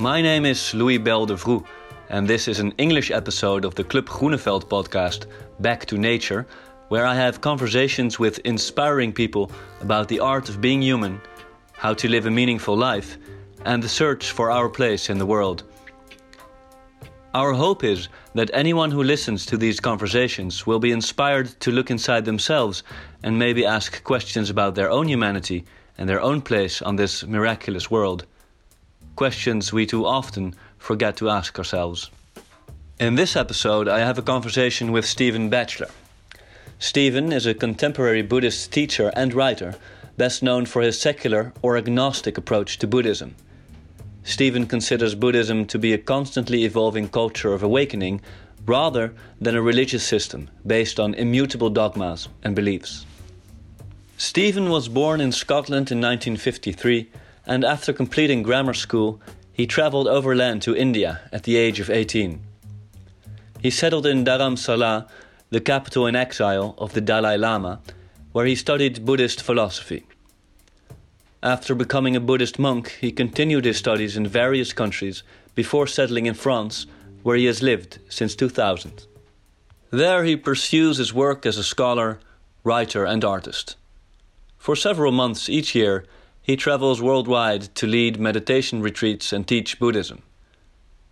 My name is Louis Bell de Vroe, and this is an English episode of the Club Groeneveld podcast, Back to Nature, where I have conversations with inspiring people about the art of being human, how to live a meaningful life, and the search for our place in the world. Our hope is that anyone who listens to these conversations will be inspired to look inside themselves and maybe ask questions about their own humanity and their own place on this miraculous world. Questions we too often forget to ask ourselves. In this episode, I have a conversation with Stephen Batchelor. Stephen is a contemporary Buddhist teacher and writer, best known for his secular or agnostic approach to Buddhism. Stephen considers Buddhism to be a constantly evolving culture of awakening rather than a religious system based on immutable dogmas and beliefs. Stephen was born in Scotland in 1953, and after completing grammar school, he travelled overland to India at the age of 18. He settled in Dharamsala, the capital in exile of the Dalai Lama, where he studied Buddhist philosophy. After becoming a Buddhist monk, he continued his studies in various countries before settling in France, where he has lived since 2000. There he pursues his work as a scholar, writer, and artist. For several months each year, he travels worldwide to lead meditation retreats and teach Buddhism.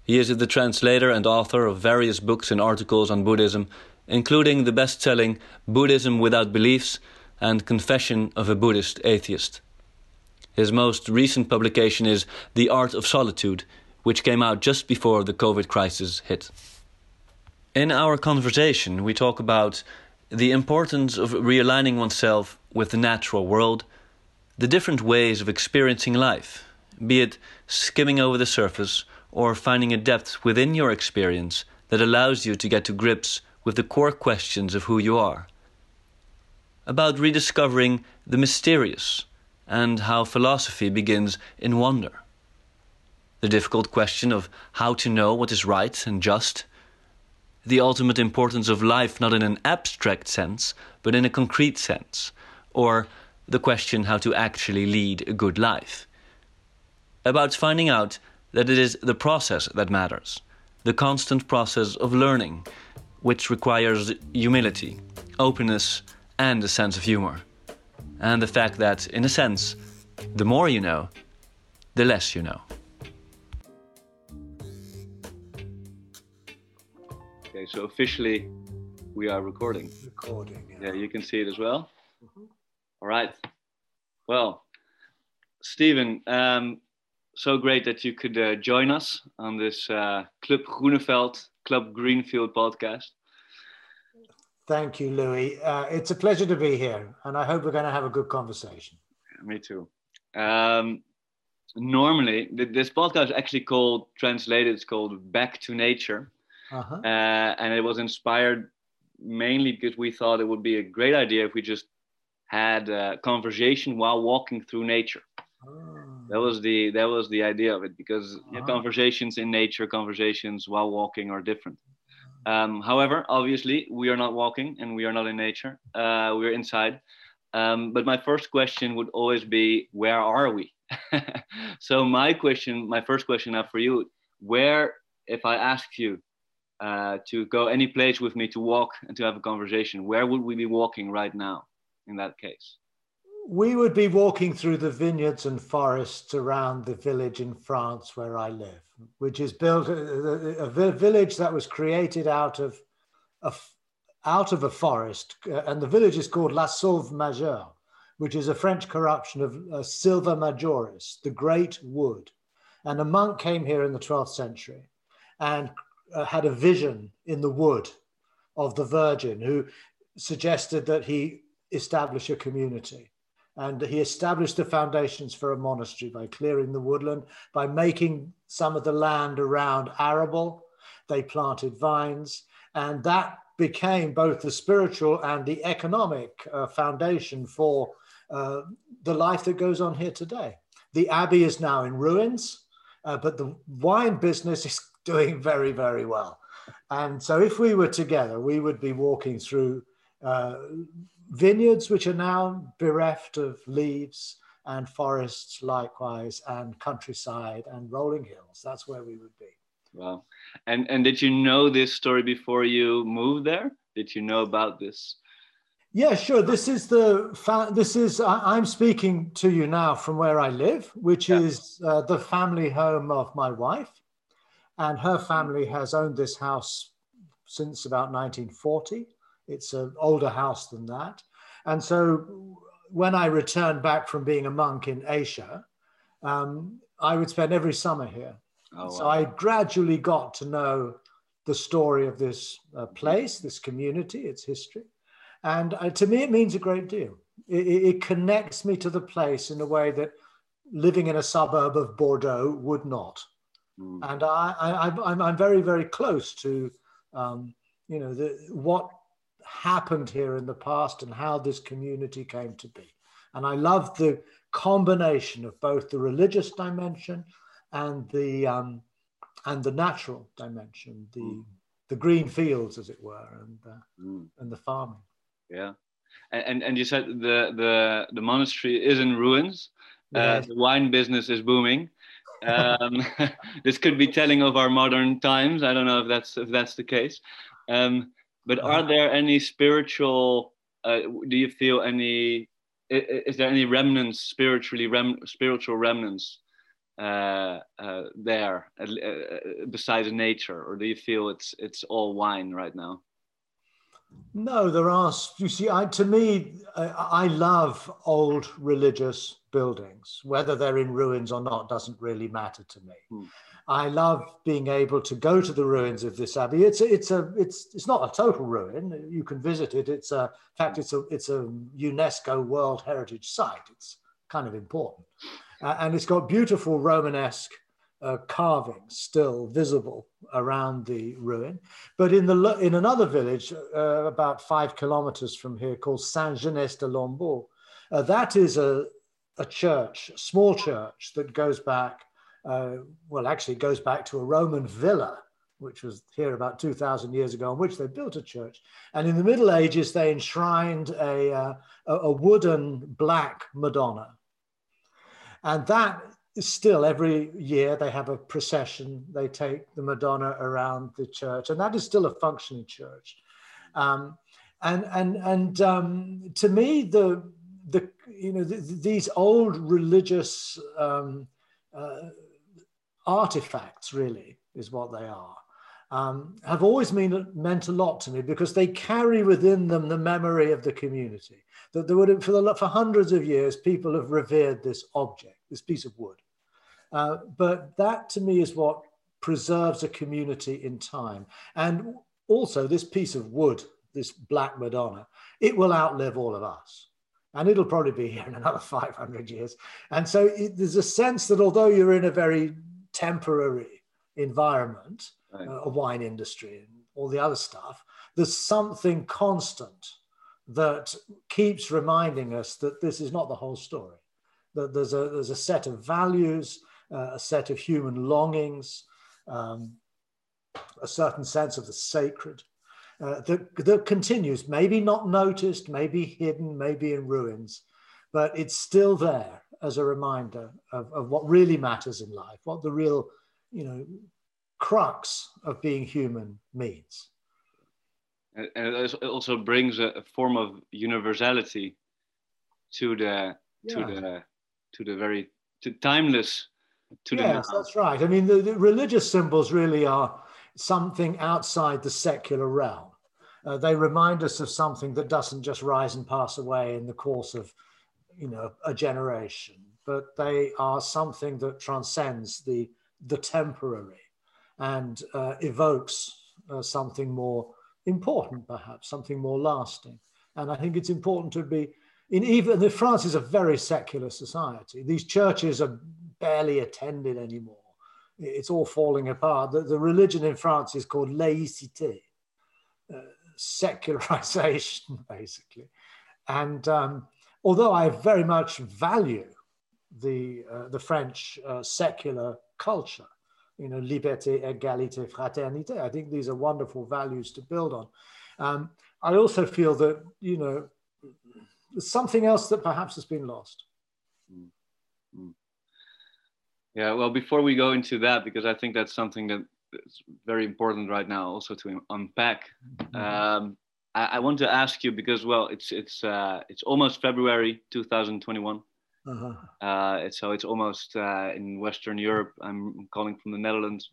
He is the translator and author of various books and articles on Buddhism, including the best selling Buddhism Without Beliefs and Confession of a Buddhist Atheist. His most recent publication is The Art of Solitude, which came out just before the COVID crisis hit. In our conversation, we talk about the importance of realigning oneself with the natural world, the different ways of experiencing life, be it skimming over the surface or finding a depth within your experience that allows you to get to grips with the core questions of who you are. About rediscovering the mysterious and how philosophy begins in wonder. The difficult question of how to know what is right and just. The ultimate importance of life not in an abstract sense, but in a concrete sense. Or the question how to actually lead a good life. About finding out that it is the process that matters, the constant process of learning, which requires humility, openness, and a sense of humor and the fact that, in a sense, the more you know, the less you know. Okay, so officially we are recording. Recording. Yeah, yeah you can see it as well. Mm-hmm. All right. Well, Stephen, um, so great that you could uh, join us on this uh, Club Groeneveld, Club Greenfield podcast. Thank you, Louis. Uh, it's a pleasure to be here, and I hope we're going to have a good conversation. Me too. Um, normally, this podcast is actually called, translated, it's called Back to Nature. Uh-huh. Uh, and it was inspired mainly because we thought it would be a great idea if we just had a conversation while walking through nature. Oh. That was the that was the idea of it because uh-huh. conversations in nature, conversations while walking are different. Um, however, obviously, we are not walking and we are not in nature. Uh, we're inside. Um, but my first question would always be, where are we? so my question, my first question now for you, where, if I ask you uh, to go any place with me to walk and to have a conversation, where would we be walking right now in that case? We would be walking through the vineyards and forests around the village in France where I live which is built a, a, village that was created out of a, out of a forest, uh, and the village is called La Sauve Majeure, which is a French corruption of uh, Silva Majoris, the Great Wood. And a monk came here in the 12th century and uh, had a vision in the wood of the Virgin, who suggested that he establish a community. And he established the foundations for a monastery by clearing the woodland, by making some of the land around arable. They planted vines, and that became both the spiritual and the economic uh, foundation for uh, the life that goes on here today. The abbey is now in ruins, uh, but the wine business is doing very, very well. And so, if we were together, we would be walking through uh, vineyards which are now bereft of leaves and forests likewise, and countryside and rolling hills. That's where we would be. Wow. And and did you know this story before you moved there? Did you know about this? Yeah, sure. This is the this is I'm speaking to you now from where I live, which yeah. is uh, the family home of my wife, and her family has owned this house since about 1940. It's an older house than that, and so when I returned back from being a monk in Asia, um, I would spend every summer here. Oh, wow. So I gradually got to know the story of this uh, place, this community, its history. And uh, to me, it means a great deal. It, it, connects me to the place in a way that living in a suburb of Bordeaux would not. Mm. And I, am very, very close to, um, you know, the, what happened here in the past and how this community came to be. And I love the combination of both the religious dimension and the um, and the natural dimension, the mm. the green fields, as it were, and uh, mm. and the farming. Yeah, and and you said the the the monastery is in ruins. Uh, yes. Uh, the wine business is booming. Um, this could be telling of our modern times. I don't know if that's if that's the case. Um, but are uh-huh. there any spiritual? Uh, do you feel any? Is, there any remnants spiritually, rem, spiritual remnants uh, uh, there uh, uh, besides nature, or do you feel it's it's all wine right now? No, there are. You see, I, to me, I, I, love old religious buildings. Whether they're in ruins or not doesn't really matter to me. Hmm. I love being able to go to the ruins of this abbey. It's it's a it's it's not a total ruin. You can visit it. It's a in fact it's a it's a UNESCO World Heritage Site. It's kind of important, uh, and it's got beautiful Romanesque uh, carvings still visible around the ruin. But in the in another village uh, about five kilometers from here called Saint Genès de Lombaud, uh, that is a a church, a small church that goes back uh, well, actually, goes back to a Roman villa, which was here about 2,000 years ago, on which they built a church. And in the Middle Ages, they enshrined a, uh, a wooden black Madonna. And that is still every year they have a procession, they take the Madonna around the church, and that is still a functioning church. Um, and and and um, to me, the the you know the, these old religious um, uh, artifacts, really, is what they are, um, have always mean, meant a lot to me because they carry within them the memory of the community. That there would, for, the, for hundreds of years, people have revered this object, this piece of wood. Uh, but that to me is what preserves a community in time. And also, this piece of wood, this Black Madonna, it will outlive all of us and it'll probably be here in another 500 years. And so it, there's a sense that although you're in a very temporary environment, right. uh, a wine industry and all the other stuff, there's something constant that keeps reminding us that this is not the whole story. That there's a there's a set of values, uh, a set of human longings, um, a certain sense of the sacred uh, that that continues. Maybe not noticed, maybe hidden, maybe in ruins, but it's still there as a reminder of, of what really matters in life, what the real, you know, crux of being human means. And it also brings a, form of universality to the yeah. to the to the very to timeless to yes, the that's right. I mean, the, the, religious symbols really are something outside the secular realm. Uh, they remind us of something that doesn't just rise and pass away in the course of, you know, a generation but they are something that transcends the, the temporary and uh, evokes uh, something more important, perhaps, something more lasting. And I think it's important to be, in even the France is a very secular society. These churches are barely attended anymore. It's all falling apart. The, the religion in France is called laïcité, uh, secularization, basically. And um, although I very much value the, uh, the French uh, secular culture. You know, liberté, égalité, fraternité. I think these are wonderful values to build on. Um, I also feel that, you know, something else that perhaps has been lost. Yeah, well, before we go into that, because I think that's something that is very important right now, also to unpack. Mm-hmm. Um, I, I, want to ask you because, well, it's it's uh, it's almost February 2021. Uh-huh. Uh, it's, so it's almost uh, in Western Europe. I'm calling from the Netherlands.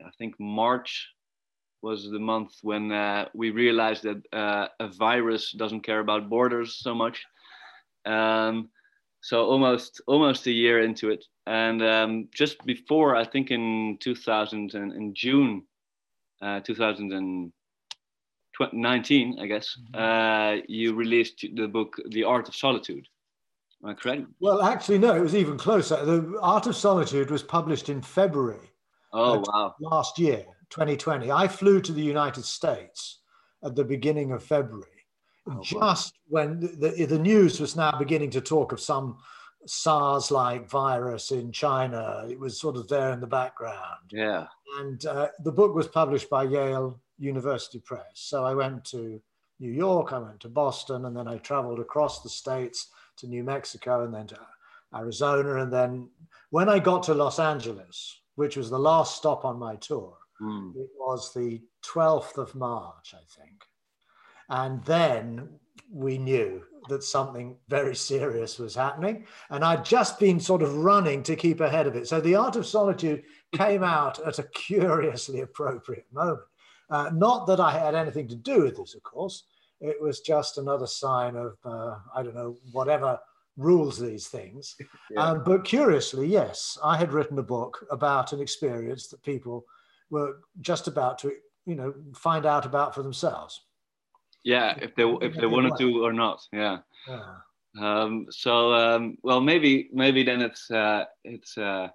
I think March was the month when uh, we realized that uh, a virus doesn't care about borders so much. Um, so almost almost a year into it, and um, just before I think in 2000 and in June uh, 2019, I guess, mm-hmm. uh, you released the book The Art of Solitude. Am I correct? Well, actually, no. It was even closer. The Art of Solitude was published in February. Oh wow! Last year, 2020. I flew to the United States at the beginning of February oh, just wow. when the, the news was now beginning to talk of some SARS like virus in China. It was sort of there in the background. Yeah. And uh, the book was published by Yale University Press. So I went to New York, I went to Boston, and then I traveled across the states to New Mexico and then to Arizona. And then when I got to Los Angeles, which was the last stop on my tour, mm. it was the 12th of March, I think. And then we knew that something very serious was happening. And I'd just been sort of running to keep ahead of it. So the art of solitude came out at a curiously appropriate moment. Uh, not that I had anything to do with this, of course. It was just another sign of, uh, I don't know, whatever rules these things. Yeah. Um, but curiously, yes, I had written a book about an experience that people were just about to, you know, find out about for themselves yeah if they if they wanted to or not yeah, yeah. Um, so um, well maybe maybe then it's uh, it's uh,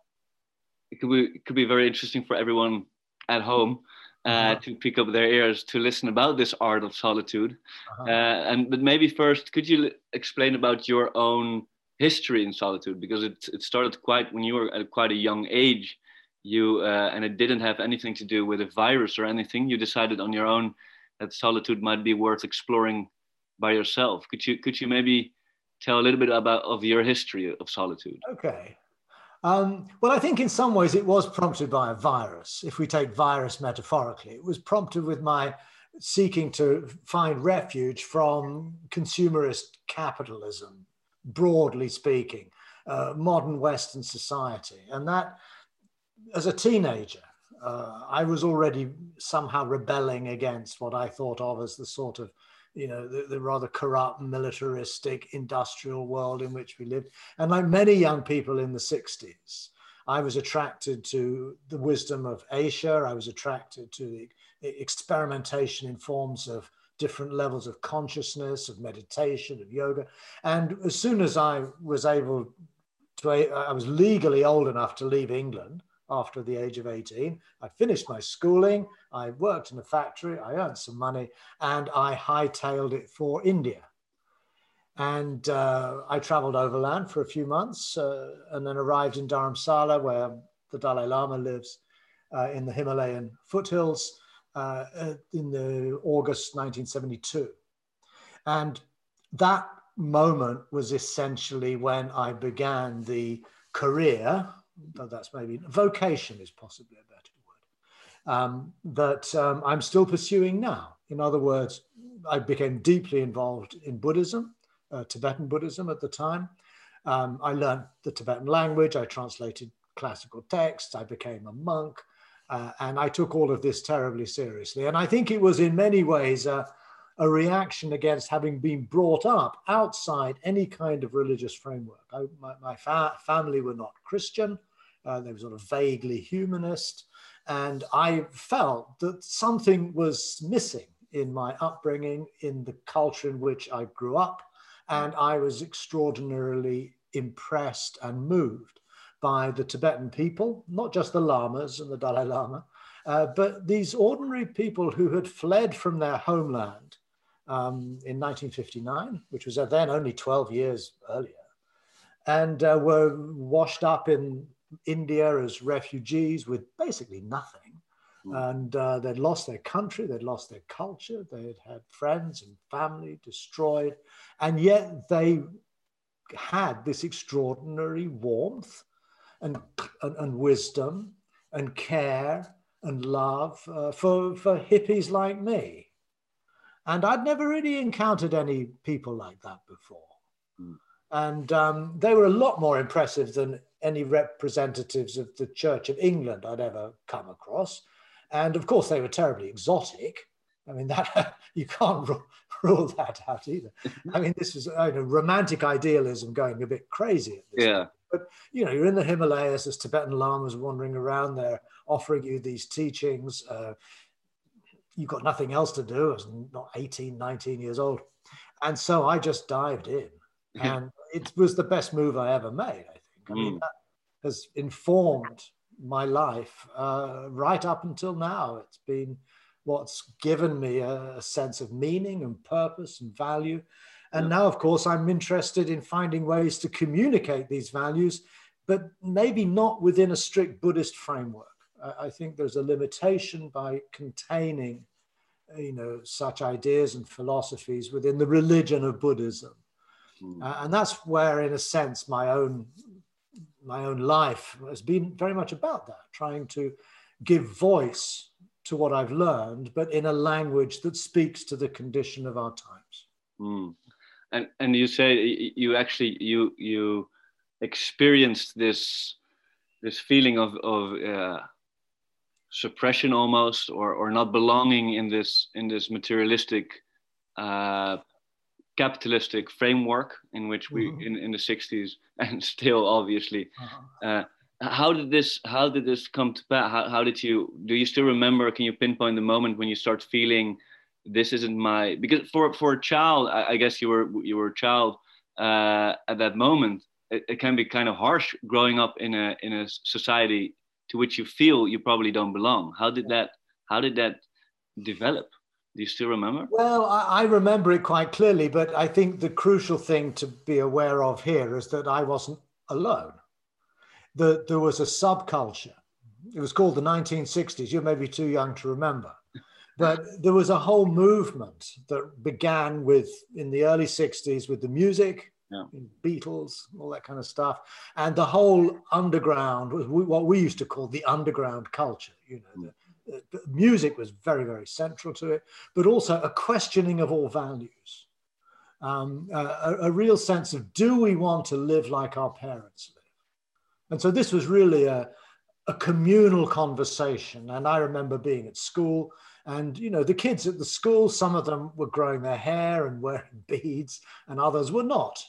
it could be it could be very interesting for everyone at home uh, uh-huh. to pick up their ears to listen about this art of solitude uh-huh. uh, and but maybe first could you explain about your own history in solitude because it, it started quite when you were at quite a young age you uh, and it didn't have anything to do with a virus or anything you decided on your own that solitude might be worth exploring by yourself. Could you could you maybe tell a little bit about of your history of solitude? Okay. Um, well, I think in some ways it was prompted by a virus. If we take virus metaphorically, it was prompted with my seeking to find refuge from consumerist capitalism, broadly speaking, uh, modern Western society. And that, as a teenager, uh, I was already somehow rebelling against what I thought of as the sort of, you know, the, the, rather corrupt, militaristic, industrial world in which we lived. And like many young people in the 60s, I was attracted to the wisdom of Asia. I was attracted to the experimentation in forms of different levels of consciousness, of meditation, of yoga. And as soon as I was able to, I was legally old enough to leave England after the age of 18. I finished my schooling, I worked in a factory, I earned some money, and I hightailed it for India. And uh, I traveled overland for a few months uh, and then arrived in Dharamsala, where the Dalai Lama lives uh, in the Himalayan foothills uh, in the August 1972. And that moment was essentially when I began the career that's maybe vocation is possibly a better um, that um, I'm still pursuing now. In other words, I became deeply involved in Buddhism, uh, Tibetan Buddhism at the time. Um, I learned the Tibetan language, I translated classical texts, I became a monk, uh, and I took all of this terribly seriously. And I think it was in many ways a, a reaction against having been brought up outside any kind of religious framework. I, my, my fa- family were not Christian, uh, they were sort of vaguely humanist, and I felt that something was missing in my upbringing, in the culture in which I grew up, and I was extraordinarily impressed and moved by the Tibetan people, not just the lamas and the Dalai Lama, uh, but these ordinary people who had fled from their homeland um, in 1959, which was then only 12 years earlier, and uh, were washed up in India as refugees with basically nothing. Mm. And uh, they'd lost their country, they'd lost their culture, they'd had friends and family destroyed, and yet they had this extraordinary warmth and, and, and wisdom and care and love uh, for, for hippies like me. And I'd never really encountered any people like that before. Mm. And um, they were a lot more impressive than any representatives of the Church of England I'd ever come across. And of course, they were terribly exotic. I mean, that you can't rule, rule that out either. I mean, this was you know, romantic idealism going a bit crazy. yeah. Point. But you know, you're in the Himalayas. There's Tibetan lamas wandering around there, offering you these teachings. Uh, you've got nothing else to do. I was not 18, 19 years old, and so I just dived in, and it was the best move I ever made. I mean, mm. that has informed my life uh, right up until now. It's been what's given me a, a sense of meaning and purpose and value. And yeah. now, of course, I'm interested in finding ways to communicate these values, but maybe not within a strict Buddhist framework. I, I think there's a limitation by containing, you know, such ideas and philosophies within the religion of Buddhism. Mm. Uh, and that's where, in a sense, my own my own life has been very much about that, trying to give voice to what I've learned, but in a language that speaks to the condition of our times. Mm. And and you say you actually you you experienced this this feeling of of uh, suppression almost, or or not belonging in this in this materialistic. Uh, capitalistic framework in which we mm-hmm. in, in the 60s and still obviously. Uh-huh. uh, how did this how did this come to pass? How, how did you do you still remember can you pinpoint the moment when you start feeling this isn't my because for for a child i, I guess you were you were a child uh, at that moment it, it, can be kind of harsh growing up in a in a society to which you feel you probably don't belong. How did that how did that develop do you still remember? Well, I, I, remember it quite clearly, but I think the crucial thing to be aware of here is that I wasn't alone that there was a subculture. It was called the 1960s. You may be too young to remember. But there was a whole movement that began with in the early 60s with the music, yeah. Beatles, all that kind of stuff, and the whole underground was what we used to call the underground culture. You know, the mm. Music was very, very central to it, but also a questioning of all values, um, a, a real sense of do we want to live like our parents live? And so this was really a, a communal conversation. And I remember being at school and, you know, the kids at the school, some of them were growing their hair and wearing beads and others were not.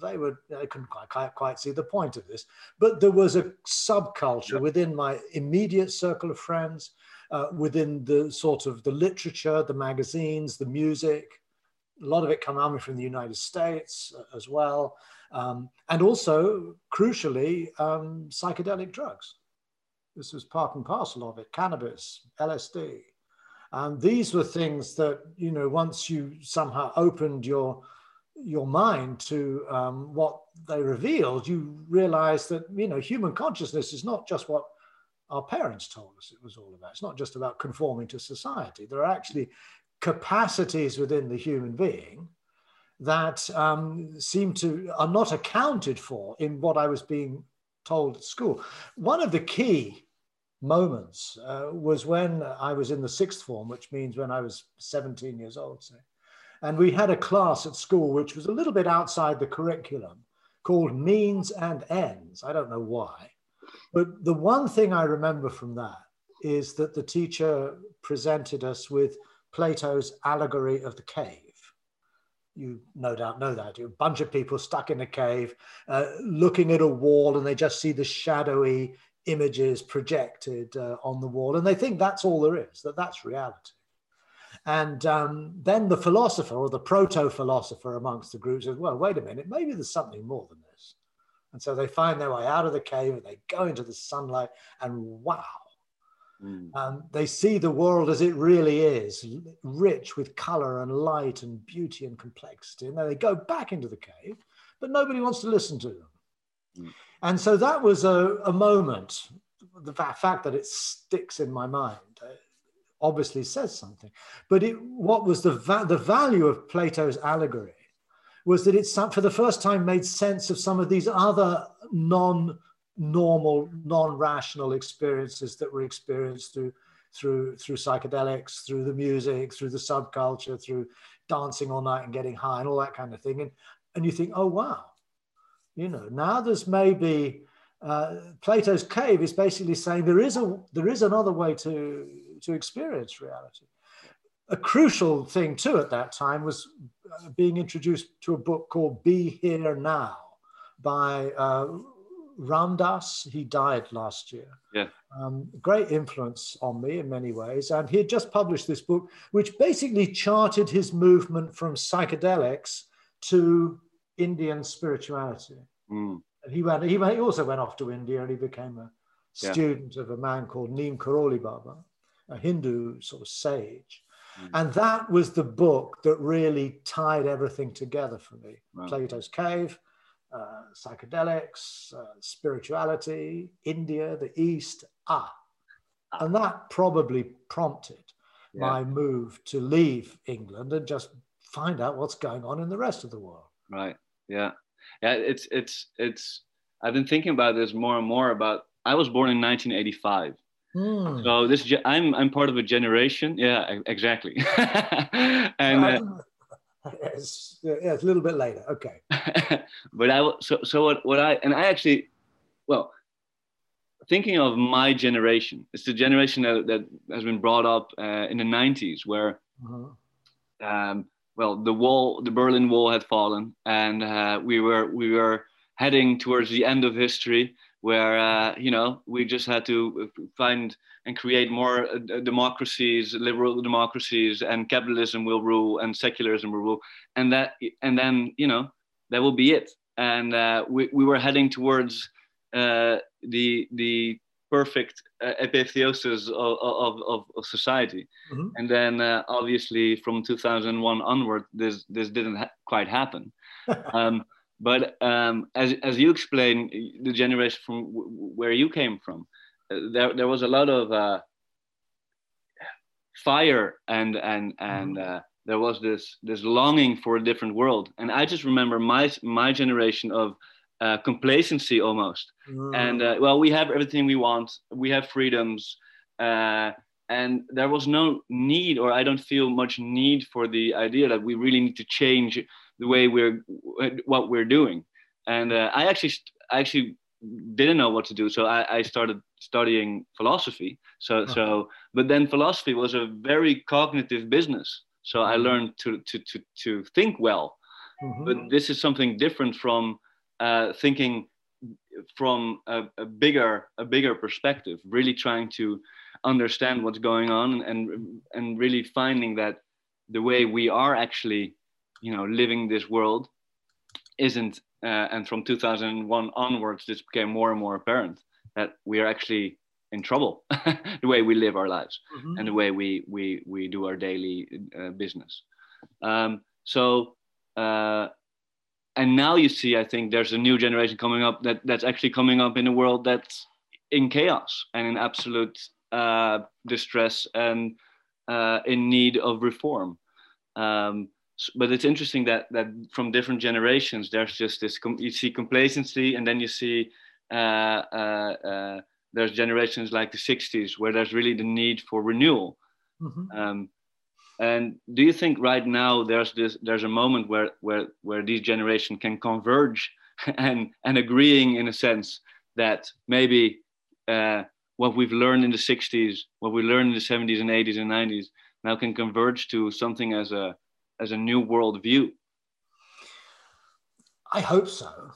They were, they couldn't quite, quite see the point of this. But there was a subculture within my immediate circle of friends, uh, within the sort of the literature, the magazines, the music, a lot of it coming from the United States uh, as well um, and also, crucially, um, psychedelic drugs. This was part and parcel of it cannabis, LSD. Um, these were things that, you know, once you somehow opened your, your mind to um, what they revealed, you realize that, you know, human consciousness is not just what our parents told us it was all about. It's not just about conforming to society. There are actually capacities within the human being that um, seem to are not accounted for in what I was being told at school. One of the key moments uh, was when I was in the sixth form, which means when I was 17 years old, say. And we had a class at school which was a little bit outside the curriculum called Means and Ends. I don't know why. But the one thing I remember from that is that the teacher presented us with Plato's allegory of the cave you no doubt know that. A bunch of people stuck in a cave, uh, looking at a wall, and they just see the shadowy images projected uh, on the wall, and they think that's all there is, that that's reality. And um, then the philosopher or the proto philosopher amongst the group says, well, wait a minute, maybe there's something more than this. And so they find their way out of the cave and they go into the sunlight, and wow, Mm. Um, they see the world as it really is, rich with color and light and beauty and complexity. And then they go back into the cave, but nobody wants to listen to them. Mm. And so that was a, a moment. The fact that it sticks in my mind obviously says something. But it, what was the, va- the value of Plato's allegory was that it, for the first time, made sense of some of these other non normal, non-rational experiences that were experienced through through through psychedelics, through the music, through the subculture, through dancing all night and getting high and all that kind of thing. And and you think, oh wow, you know, now there's maybe uh, Plato's cave is basically saying there is a there is another way to to experience reality. A crucial thing too at that time was uh, being introduced to a book called Be Here Now by uh, Ram Dass. He died last year. Yeah. Um, great influence on me in many ways. And he had just published this book, which basically charted his movement from psychedelics to Indian spirituality. Mm. And he went. He, he also went off to India, and he became a Yeah. student of a man called Neem Karoli Baba, a Hindu sort of sage. Mm. And that was the book that really tied everything together for me. Wow. Plato's Cave, uh, psychedelics, uh, spirituality, India, the East. Ah, and that probably prompted Yeah. my move to leave England and just find out what's going on in the rest of the world. Right. Yeah. Yeah. It's it's it's. I've been thinking about this more and more. About I was born in 1985, Hmm. so this I'm I'm part of a generation. Yeah, exactly. and uh, it's, yeah, it's a little bit later. Okay. but I so so what what I and I actually well thinking of my generation. It's the generation that, that has been brought up uh, in the 90s where Mhm. um, well, the wall, the Berlin Wall had fallen, and uh, we were we were heading towards the end of history, where uh, you know we just had to find and create more uh, democracies, liberal democracies, and capitalism will rule, and secularism will rule, and that and then you know that will be it, and uh, we we were heading towards uh, the the perfect uh, apotheosis of, of, of, of society. Mhm. and then uh, obviously from 2001 onward this this didn't ha- quite happen. Um, but um, as, as you explained the generation from where you came from uh, there, there was a lot of uh, fire and and and uh, there was this this longing for a different world. And i just remember my my generation of uh, complacency almost. And uh, well we have everything we want. We have freedoms. Uh, and there was no need or i don't feel much need for the idea that we really need to change the way we're what we're doing and uh, i actually i actually didn't know what to do so i, I started studying philosophy so Uh-huh. so but then philosophy was a very cognitive business so i Mhm. learned to to to, to think well Mhm. but this is something different from uh, thinking from a, a bigger a bigger perspective really trying to understand what's going on and and really finding that the way we are actually you know living this world isn't uh, and from 2001 onwards this became more and more apparent that we are actually in trouble the way we live our lives Mhm. and the way we we we do our daily uh, business. Um, so uh, and now you see, I think there's a new generation coming up that that's actually coming up in a world that's in chaos and in absolute uh, distress and uh, in need of reform. Um, but it's interesting that that from different generations, there's just this. You see complacency, and then you see uh, uh, uh, there's generations like the 60s where there's really the need for renewal. Mhm. Um, and do you think right now there's this there's a moment where where where these generation can converge and and agreeing in a sense that maybe uh, what we've learned in the 60s, what we learned in the 70s and 80s and 90s now can converge to something as a as a new world view. I hope so.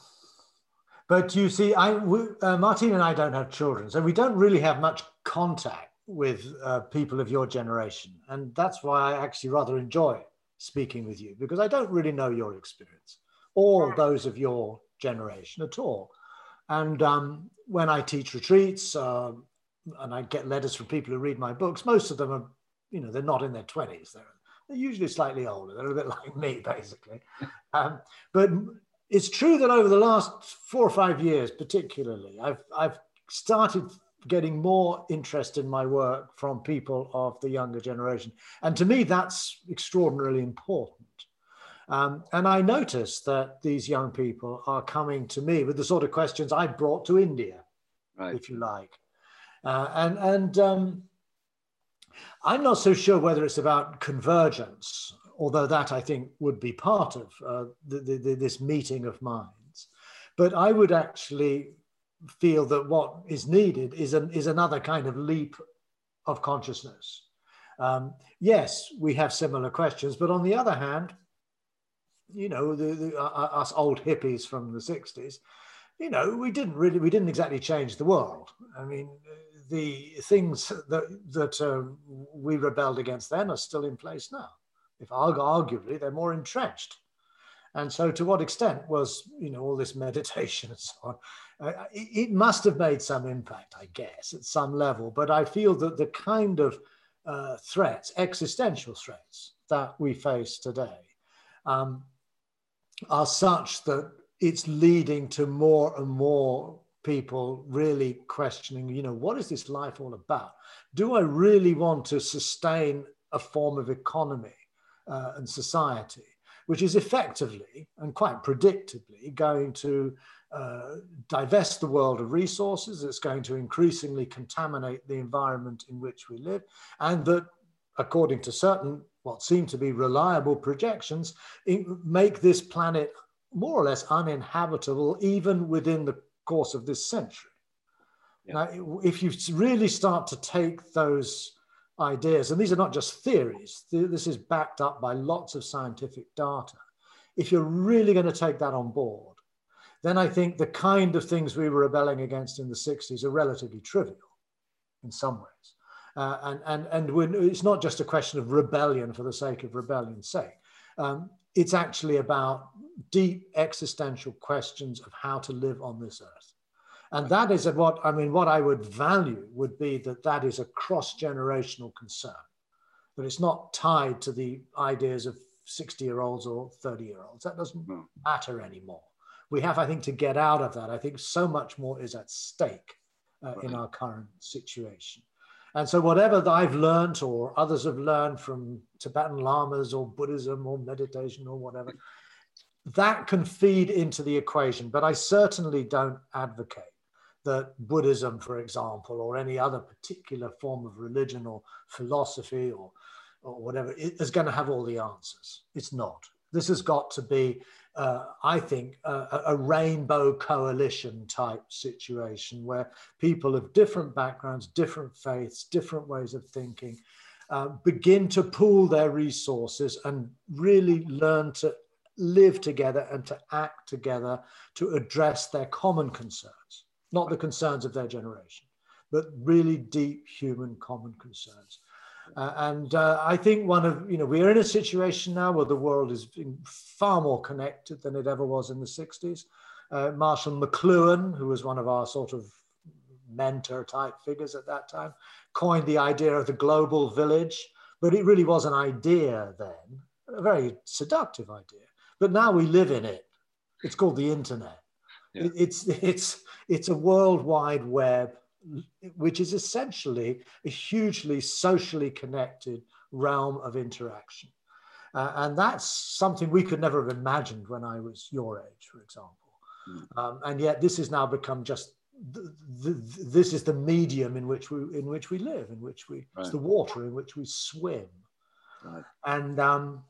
But you see, I, we, uh, Martine and I don't have children, so we don't really have much contact with uh, people of your generation. And that's why I actually rather enjoy speaking with you because I don't really know your experience or those of your generation at all. And um, when I teach retreats um, and I get letters from people who read my books, most of them are, you know, they're not in their 20s. They're, they're usually slightly older. They're a bit like me, basically. Um, but it's true that over the last four or five years, particularly, I've I've started getting more interest in my work from people of the younger generation, and to me, that's extraordinarily important. Um, and I notice that these young people are coming to me with the sort of questions I brought to India right. if you like. Uh, and and um, I'm not so sure whether it's about convergence, although that I think would be part of uh, the, the, this meeting of minds. But I would actually feel that what is needed is, an, is another kind of leap of consciousness. Um, yes, we have similar questions, but on the other hand, you know, the, the, uh, uh us old hippies from the 60s, you know, we didn't really, we didn't exactly change the world. I mean, the things that, that uh, we rebelled against then are still in place now. If arguably, they're more entrenched. And so, to what extent was you know all this meditation and so on? Uh, it, it, must have made some impact, I guess, at some level. But I feel that the kind of uh, threats, existential threats that we face today, um, are such that it's leading to more and more people really questioning, you know, what is this life all about? Do I really want to sustain a form of economy uh, and society, which is effectively and quite predictably going to uh, divest the world of resources, it's going to increasingly contaminate the environment in which we live, and that, according to certain what seem to be reliable projections, make this planet more or less uninhabitable even within the course of this century. Yeah. Now, if you really start to take those ideas, and these are not just theories, this is backed up by lots of scientific data. If you're really going to take that on board, then I think the kind of things we were rebelling against in the 60s are relatively trivial in some ways. Uh, and and, and when, it's not just a question of rebellion for the sake of rebellion's sake. Um, it's actually about deep existential questions of how to live on this earth. And that is what, I mean, what I would value would be that that is a cross generational concern, that it's not tied to the ideas of 60 year olds or 30 year olds. That doesn't no. matter anymore. We have, I think, to get out of that. I think so much more is at stake uh, right. in our current situation. And so, whatever I've learned or others have learned from Tibetan lamas or Buddhism or meditation or whatever, that can feed into the equation. But I certainly don't advocate that Buddhism, for example, or any other particular form of religion or philosophy or, or whatever is going to have all the answers. It's not. This has got to be uh, I think, a, a, rainbow coalition type situation where people of different backgrounds, different faiths, different ways of thinking uh, begin to pool their resources and really learn to live together and to act together to address their common concerns, not the concerns of their generation, but really deep human common concerns. Uh, and uh, I think one of, you know, we're in a situation now where the world is far more connected than it ever was in the 60s. Uh, Marshall McLuhan, who was one of our sort of mentor type figures at that time, coined the idea of the global village, but it really was an idea then, a very seductive idea. But now we live in it. It's called the internet. Yeah. It's, it's, it's a worldwide web which is essentially a hugely socially connected realm of interaction. Uh, and that's something we could never have imagined when I was your age, for example. Mm. Um, and yet this has now become just the, the, this is the medium in which we in which we live, in which we right. it's the water in which we swim. Right. And um,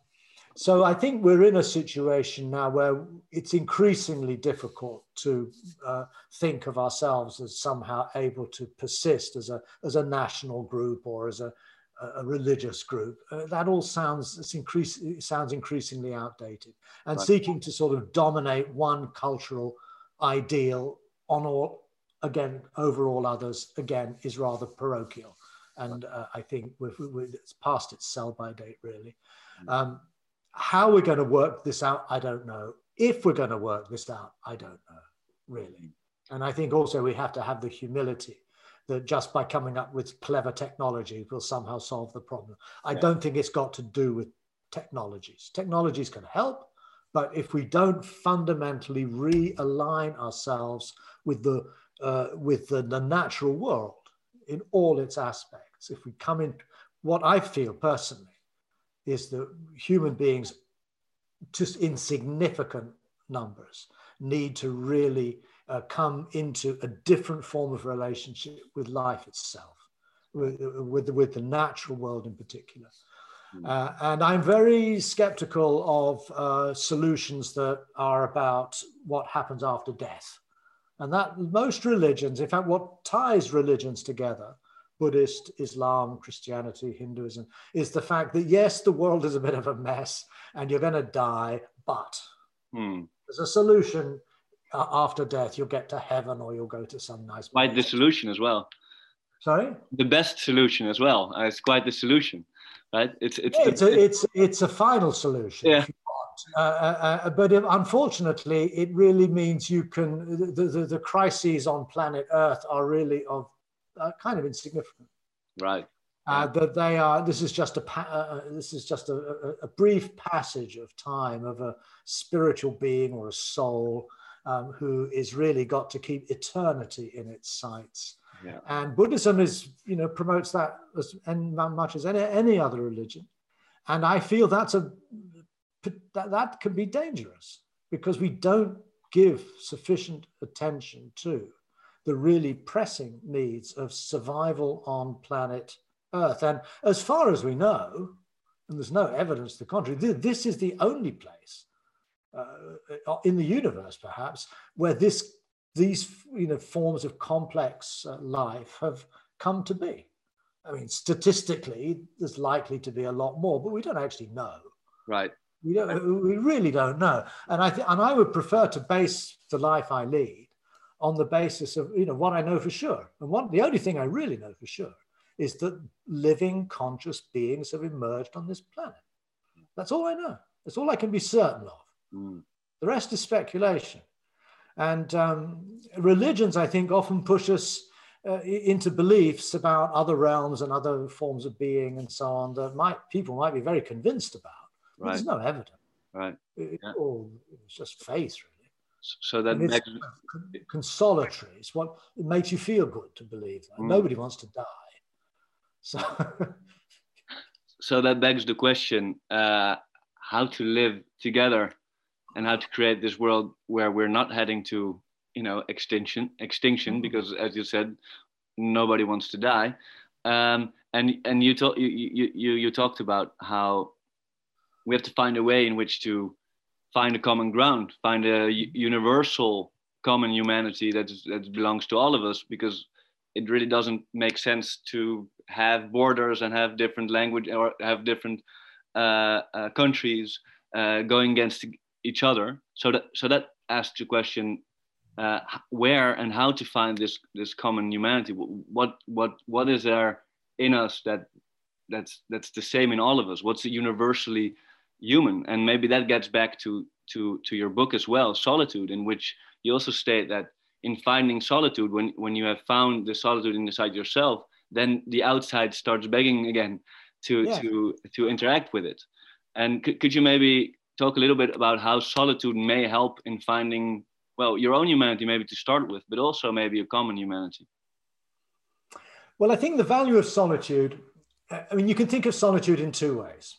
so I think we're in a situation now where it's increasingly difficult to uh, think of ourselves as somehow able to persist as a, as a national group or as a, a religious group. Uh, that all sounds, it's increase, it sounds increasingly outdated. And right. seeking to sort of dominate one cultural ideal on all, again, over all others, again, is rather parochial. And uh, I think we've, we've, it's past its sell by date, really. Mm. Um, how we're going to work this out, I don't know. If we're going to work this out, I don't know, really. And I think also we have to have the humility that just by coming up with clever technology will somehow solve the problem. I yeah. don't think it's got to do with technologies. Technologies can help, but if we don't fundamentally realign ourselves with the uh, with the, the natural world in all its aspects, if we come in, what I feel personally is that human beings, just insignificant numbers, need to really uh, come into a different form of relationship with life itself, with, with, with the natural world in particular. Hmm. Uh, and I'm very skeptical of uh, solutions that are about what happens after death. And that most religions, in fact, what ties religions together, Buddhist, Islam, Christianity, Hinduism, is the fact that yes, the world is a bit of a mess and you're going to die, but hmm. there's a solution uh, after death. You'll get to heaven or you'll go to some nice. Quite the solution as well. Sorry. The best solution as well. Uh, it's quite the solution, right? It's it's yeah, it's, a, it's it's a final solution. Yeah. Uh, uh, uh, but unfortunately, it really means you can the, the, the crises on planet Earth are really of uh, kind of insignificant. Right. Uh, that they are. This is just a. Uh, this is just a, a, a, brief passage of time of a spiritual being or a soul um, who is really got to keep eternity in its sights. Yeah. And Buddhism is, you know, promotes that as much as any, any other religion. And I feel that's a that, that can be dangerous because we don't give sufficient attention to the really pressing needs of survival on planet Earth. And as far as we know, and there's no evidence to the contrary, this is the only place uh, in the universe, perhaps, where this these you know forms of complex uh, life have come to be. I mean, statistically, there's likely to be a lot more, but we don't actually know. Right. We don't. We really don't know. And I th- and I would prefer to base the life I lead on the basis of you know what I know for sure. And one, the only thing I really know for sure is that living conscious beings have emerged on this planet. That's all I know. That's all I can be certain of. Mm. The rest is speculation. And um, religions, I think, often push us uh, into beliefs about other realms and other forms of being and so on that might people might be very convinced about. Right. There's no evidence. Right. It, yeah. all, it's just faith, really. So that makes... consolatory. It's what it makes you feel good to believe that. Mm. Nobody wants to die. So, so that begs the question: uh, how to live together and how to create this world where we're not heading to you know extinction extinction mm-hmm. because as you said nobody wants to die um, and and you, talk, you, you you you talked about how we have to find a way in which to find a common ground find a universal common humanity that, is, that belongs to all of us because it really doesn't make sense to have borders and have different language or have different uh, uh, countries uh, going against each other. So that so that asks the question uh, where and how to find this this common humanity. What what what is there in us that that's that's the same in all of us? What's universally human? And maybe that gets back to to to your book as well, solitude, in which you also state that in finding solitude, when when you have found the solitude inside yourself, then the outside starts begging again to yeah. to to interact with it. And could, could you maybe talk a little bit about how solitude may help in finding, well, your own humanity maybe to start with, but also maybe a common humanity? Well, I think the value of solitude, uh, I mean, you can think of solitude in two ways.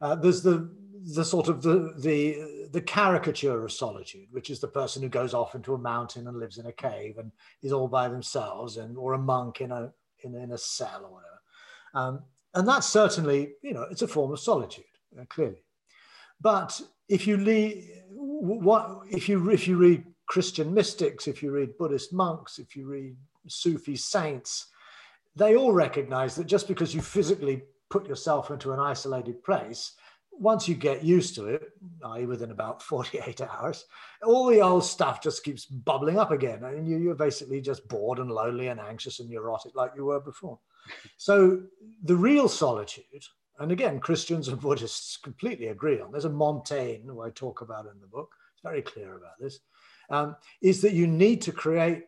Uh, there's the the sort of the, the the caricature of solitude, which is the person who goes off into a mountain and lives in a cave and is all by themselves, and or a monk in a in, in a cell or whatever. Um, and that's certainly, you know, it's a form of solitude, uh, clearly. But if you read, what if you if you read Christian mystics, if you read Buddhist monks, if you read Sufi saints, they all recognize that just because you physically put yourself into an isolated place, once you get used to it, i.e., within about 48 hours, all the old stuff just keeps bubbling up again. And you, are basically just bored and lonely and anxious and neurotic like you were before. So the real solitude and again, Christians and Buddhists completely agree on. There's a Montaigne who I talk about in the book. It's very clear about this. Um, is that you need to create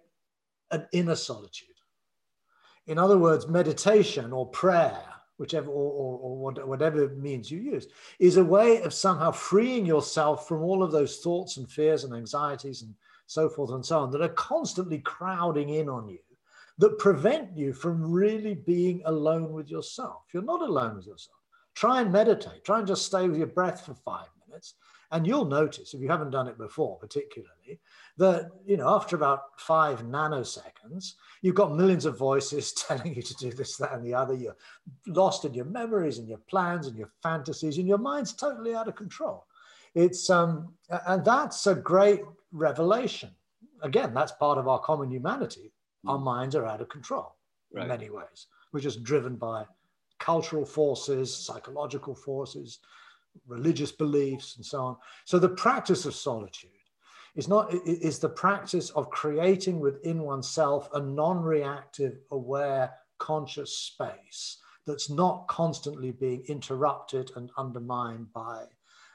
an inner solitude. In other words, meditation or prayer, whichever or, or, or whatever means you use, is a way of somehow freeing yourself from all of those thoughts and fears and anxieties and so forth and so on that are constantly crowding in on you that prevent you from really being alone with yourself. You're not alone with yourself. Try and meditate. Try and just stay with your breath for five minutes And you'll notice, if you haven't done it before, particularly, that you know after about five nanoseconds, you've got millions of voices telling you to do this, that, and the other. You're lost in your memories and your plans and your fantasies, and your mind's totally out of control. It's um, and that's a great revelation. Again, that's part of our common humanity. Our hmm. minds are out of control right. in many ways. We're just driven by cultural forces, psychological forces, religious beliefs, and so on. So the practice of solitude is not is the practice of creating within oneself a non-reactive, aware, conscious space that's not constantly being interrupted and undermined by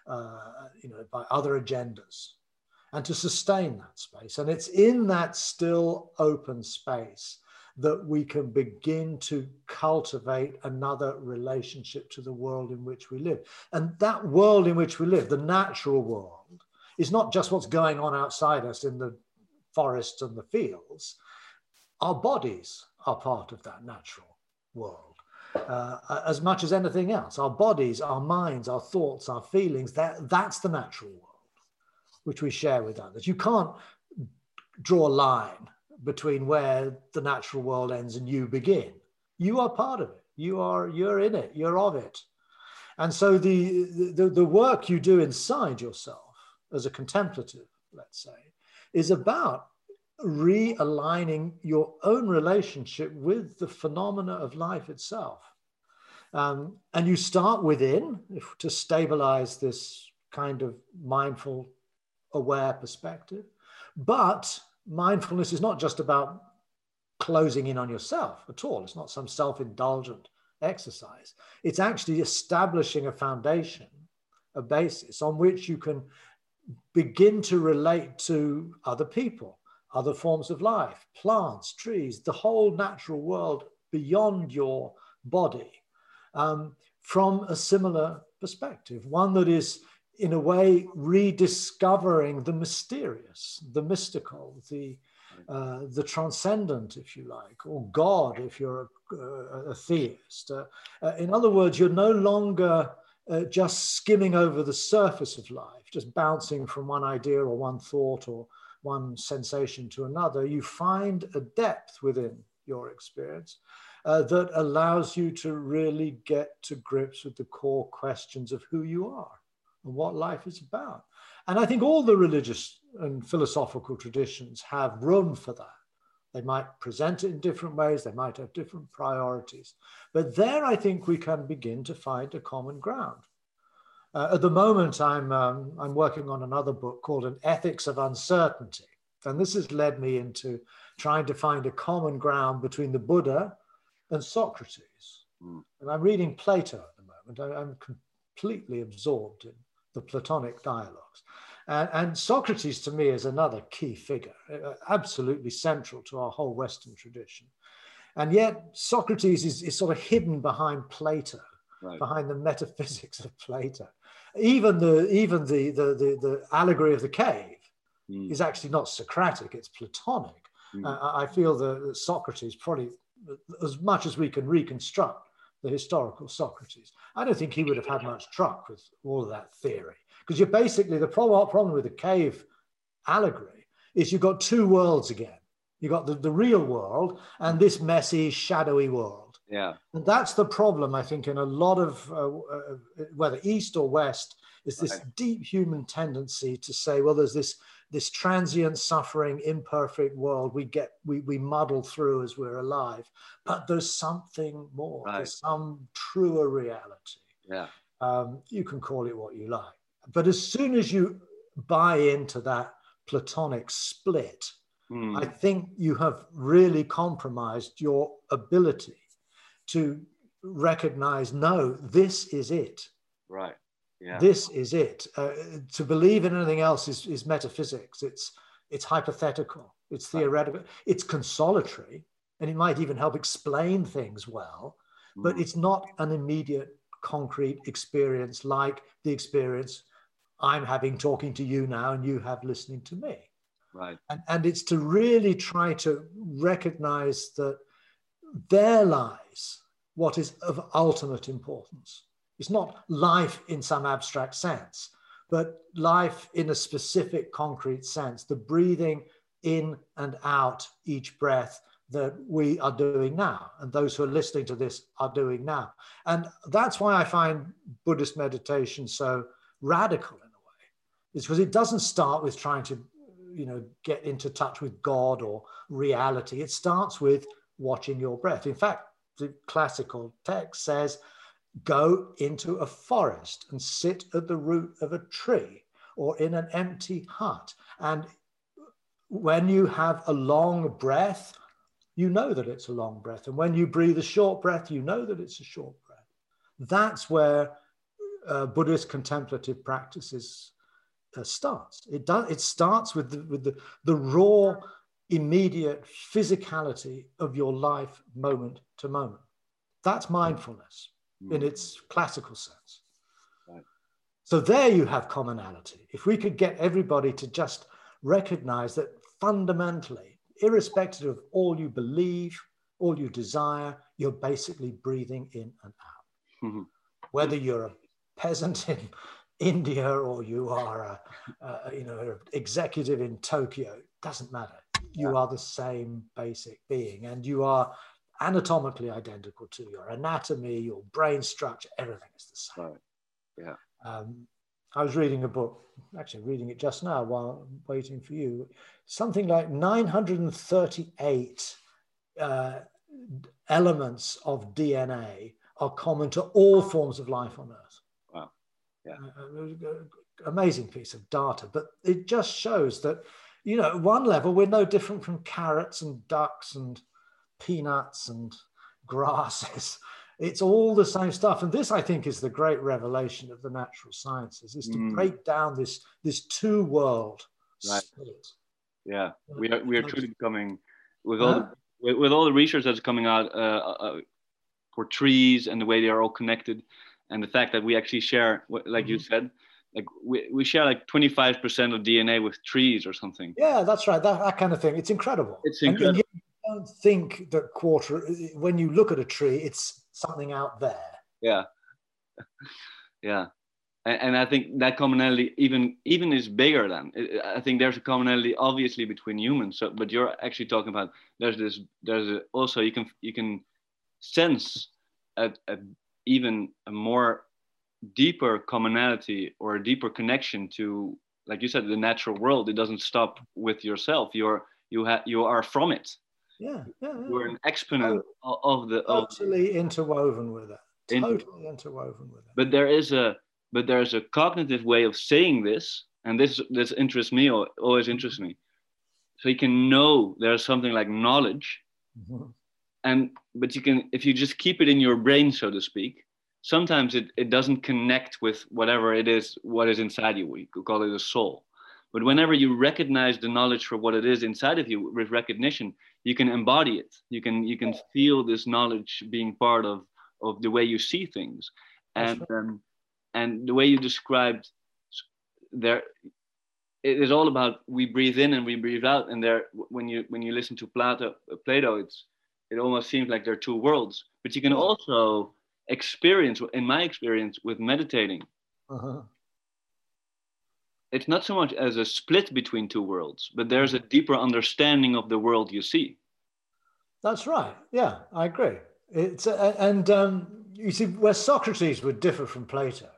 uh, you know by other agendas and to sustain that space and it's in that still open space that we can begin to cultivate another relationship to the world in which we live. And that world in which we live, the natural world, is not just what's going on outside us in the forests and the fields. Our bodies are part of that natural world. Uh, as much as anything else, our bodies, our minds, our thoughts, our feelings, that, that's the natural world which we share with others. You can't draw a line between where the natural world ends and you begin. You are part of it. You are you're in it. You're of it. And so the, the, the work you do inside yourself as a contemplative, let's say, is about realigning your own relationship with the phenomena of life itself. Um, and you start within if, to stabilize this kind of mindful, aware perspective. But mindfulness is not just about closing in on yourself at all. It's not some self indulgent exercise. It's actually establishing a foundation, a basis on which you can begin to relate to other people, other forms of life, plants, trees, the whole natural world beyond your body um, from a similar perspective, one that is in a way, rediscovering the mysterious, the mystical, the, uh, the transcendent, if you like, or God, if you're a, a theist. Uh, uh, in other words, you're no longer uh, just skimming over the surface of life, just bouncing from one idea or one thought or one sensation to another. You find a depth within your experience. Uh, that allows you to really get to grips with the core questions of who you are and what life is about. And I think all the religious and philosophical traditions have room for that. They might present it in different ways, they might have different priorities. But there, I think we can begin to find a common ground. Uh, at the moment, I'm, um, I'm working on another book called An Ethics of Uncertainty. And this has led me into trying to find a common ground between the Buddha and Socrates. Mm. And I'm reading Plato at the moment. I, I'm completely absorbed in the Platonic dialogues. And, and, Socrates, to me, is another key figure, uh, absolutely central to our whole Western tradition. And yet, Socrates is, is sort of hidden behind Plato, right. behind the metaphysics of Plato. Even the, even the, the, the, the allegory of the cave mm. is actually not Socratic, it's Platonic. Mm. Uh, I feel that Socrates, probably as much as we can reconstruct the historical Socrates. I don't think he would have had much truck with all of that theory because you're basically the problem, problem with the cave allegory is you've got two worlds again. You've got the, the real world and this messy, shadowy world. Yeah. And that's the problem, I think, in a lot of, uh, uh, whether East or West, is this right. deep human tendency to say, well, there's this this transient suffering imperfect world we get we, we muddle through as we're alive. But there's something more right. there's some truer reality. Yeah. Um, you can call it what you like. But as soon as you buy into that platonic split mm. i think you have really compromised your ability to recognize no this is it. Right yeah. This is it. Uh, to believe in anything else is, is metaphysics. It's it's hypothetical. It's theoretical. It's consolatory, and it might even help explain things well. Mm. But it's not an immediate, concrete experience like the experience I'm having talking to you now, and you have listening to me. Right. And, and it's to really try to recognize that there lies what is of ultimate importance. It's not life in some abstract sense, but life in a specific concrete sense, the breathing in and out each breath that we are doing now, and those who are listening to this are doing now. And that's why I find Buddhist meditation so radical in a way, is because it doesn't start with trying to, you know, get into touch with God or reality. It starts with watching your breath. In fact, the classical text says, go into a forest and sit at the root of a tree or in an empty hut. And when you have a long breath, you know that it's a long breath. And when you breathe a short breath, you know that it's a short breath. That's where uh, Buddhist contemplative practices uh, starts. It does. It starts with the, with the, the raw, immediate physicality of your life, moment to moment. That's mindfulness mm. in its classical sense. Right. So there you have commonality. If we could get everybody to just recognize that fundamentally, irrespective of all you believe, all you desire, you're basically breathing in and out. Mm-hmm. Whether you're a peasant in India or you are a, a you know an executive in Tokyo, doesn't matter. You yeah. are the same basic being, and you are anatomically identical to your anatomy, your brain structure, everything is the same. Right. Yeah. Um, I was reading a book, actually reading it just now while waiting for you. Something like 938 uh, elements of DNA are common to all forms of life on Earth. Wow. Yeah. Uh, amazing piece of data, but it just shows that, you know, at one level, we're no different from carrots and ducks and peanuts and grasses. It's all the same stuff. And this, I think, is the great revelation of the natural sciences, is to mm. break down this, this two world right. split. Yeah, we are, we are truly becoming, with all, huh? the, with, all the research that's coming out uh, uh, for trees and the way they are all connected, and the fact that we actually share, like mm-hmm. you said, like we, we share like 25% of DNA with trees or something. Yeah, that's right. That, that kind of thing. It's incredible. It's incredible. And, and don't think that quarter, when you look at a tree, it's something out there. Yeah. yeah. And, and I think that commonality even even is bigger than I think there's a commonality obviously between humans. So, but you're actually talking about there's this there's a, also you can you can sense a, a even a more deeper commonality or a deeper connection to like you said the natural world it doesn't stop with yourself you're you have you are from it yeah, yeah, yeah. We're an exponent oh, of the totally interwoven with it. Totally in, interwoven with it. But there is a but there's a cognitive way of saying this, and this this interests me or always interests me. So you can know there's something like knowledge, mm-hmm. and but you can if you just keep it in your brain, so to speak. Sometimes it, it doesn't connect with whatever it is, what is inside you. We could call it a soul. But whenever you recognize the knowledge for what it is inside of you with recognition, you can embody it. You can you can feel this knowledge being part of of the way you see things, and um, and the way you described there. It is all about we breathe in and we breathe out, and there when you when you listen to Plato, Plato, it's it almost seems like there are two worlds. But you can also experience, in my experience, with meditating. Uh-huh it's not so much as a split between two worlds, but there's a deeper understanding of the world you see. That's right. Yeah, I agree. It's uh, and um, you see where Socrates would differ from Plato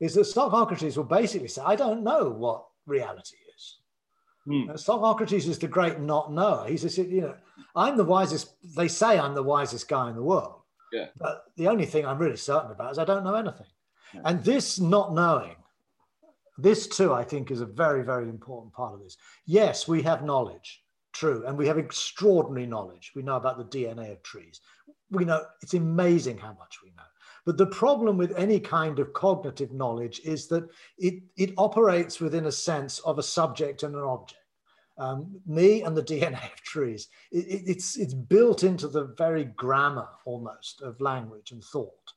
is that Socrates will basically say, "I don't know what reality is." Hmm. Uh, Socrates is the great not knower. He says, you know, I'm the wisest. They say I'm the wisest guy in the world. Yeah. But the only thing I'm really certain about is I don't know anything. Yeah. And this not knowing this too, I think, is a very, very important part of this. Yes, we have knowledge, true, and we have extraordinary knowledge. We know about the DNA of trees. We know it's amazing how much we know. But the problem with any kind of cognitive knowledge is that it, it operates within a sense of a subject and an object. Um, me and the DNA of trees, it, it, it's, it's built into the very grammar almost of language and thought.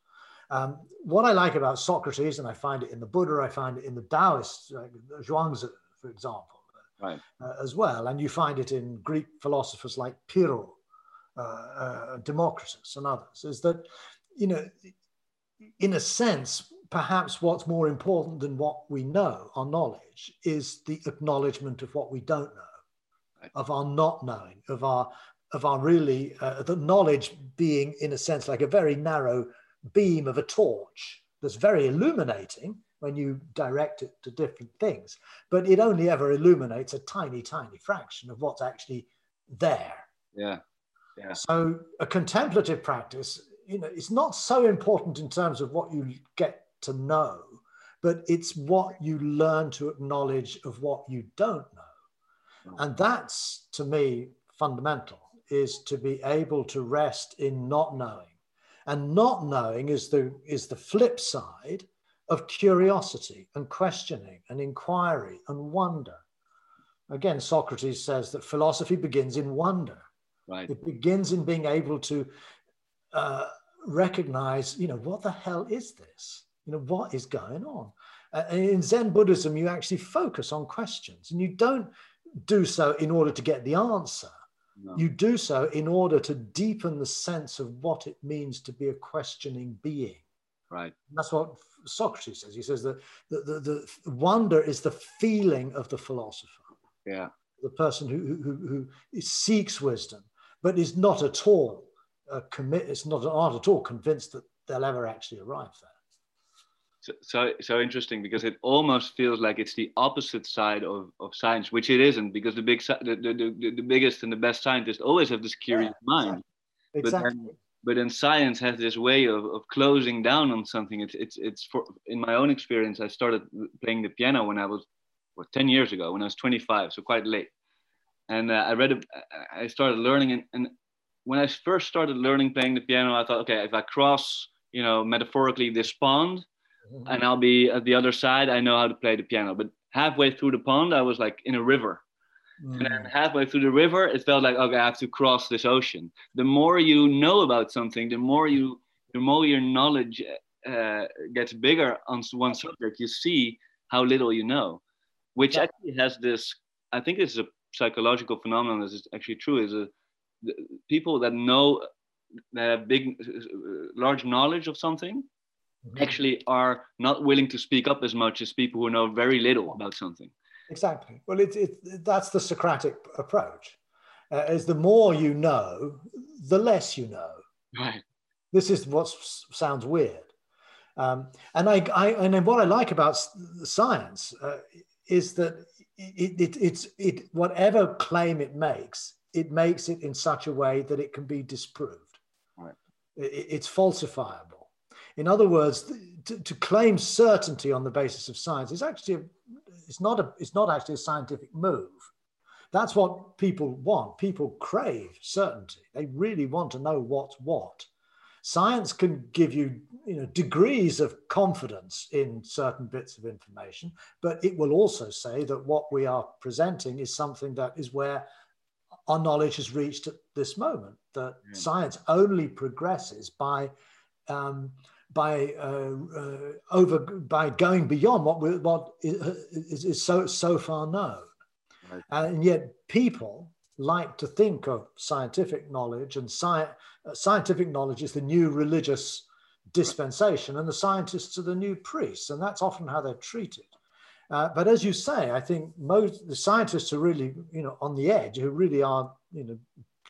Um, what I like about Socrates, and I find it in the Buddha, I find it in the Taoists, like Zhuangzi, for example, right. uh, as well. And you find it in Greek philosophers like Pyrrho, uh, uh, Democritus, and others, is that, you know, in a sense, perhaps what's more important than what we know, our knowledge, is the acknowledgement of what we don't know, right. of our not knowing, of our of our really uh, the knowledge being in a sense like a very narrow beam of a torch that's very illuminating when you direct it to different things, but it only ever illuminates a tiny, tiny fraction of what's actually there. Yeah. Yeah. So a contemplative practice, you know, it's not so important in terms of what you get to know, but it's what you learn to acknowledge of what you don't know. Mm. And that's to me fundamental is to be able to rest in not knowing. And not knowing is the is the flip side of curiosity and questioning and inquiry and wonder. Again, Socrates says that philosophy begins in wonder. Right. It begins in being able to uh, recognize, you know, what the hell is this? You know, what is going on? Uh, in Zen Buddhism, you actually focus on questions and you don't do so in order to get the answer. No. You do so in order to deepen the sense of what it means to be a questioning being. Right. And that's what Socrates says. He says that the, the, the wonder is the feeling of the philosopher. Yeah. The person who, who, who seeks wisdom, but is not at all uh, commit, it's not, not at all convinced that they'll ever actually arrive there. So, so, so interesting because it almost feels like it's the opposite side of, of science, which it isn't because the big the, the, the, the biggest and the best scientists always have this curious yeah, mind. Exactly. But then, but then science has this way of, of closing down on something. It's it's it's for in my own experience. I started playing the piano when I was what, 10 years ago when I was 25, so quite late. And uh, I read, a, I started learning, and, and when I first started learning playing the piano, I thought, okay, if I cross, you know, metaphorically this pond. And I'll be at the other side, I know how to play the piano. But halfway through the pond, I was like in a river. Mm. And then mm. halfway through the river, it felt like, okay, I have to cross this ocean. The more you know about something, the more you, the more your knowledge uh, gets bigger on one subject. You see how little you know, which yeah. actually has this. I think this is a psychological phenomenon. This is actually true. Is a people that know that have big, large knowledge of something mm-hmm. actually are not willing to speak up as much as people who know very little about something. Exactly. Well, it's it, that's the Socratic approach. Uh, is the more you know, the less you know. Right. This is what sounds weird. Um, and I, I, and what I like about science uh, is that it, it, it's it whatever claim it makes, it makes it in such a way that it can be disproved. Right. It, it's falsifiable. In other words, to, to, claim certainty on the basis of science is actually a, it's not a it's not actually a scientific move. That's what people want. People crave certainty. They really want to know what's what. Science can give you, you know, degrees of confidence in certain bits of information, but it will also say that what we are presenting is something that is where our knowledge has reached at this moment. That yeah. science only progresses by um, by uh, uh, over by going beyond what we, what is, is, so so far known, right. and yet people like to think of scientific knowledge and sci- uh, scientific knowledge is the new religious dispensation, and the scientists are the new priests, and that's often how they're treated. Uh, but as you say, I think most the scientists are really, you know, on the edge, who really are, you know,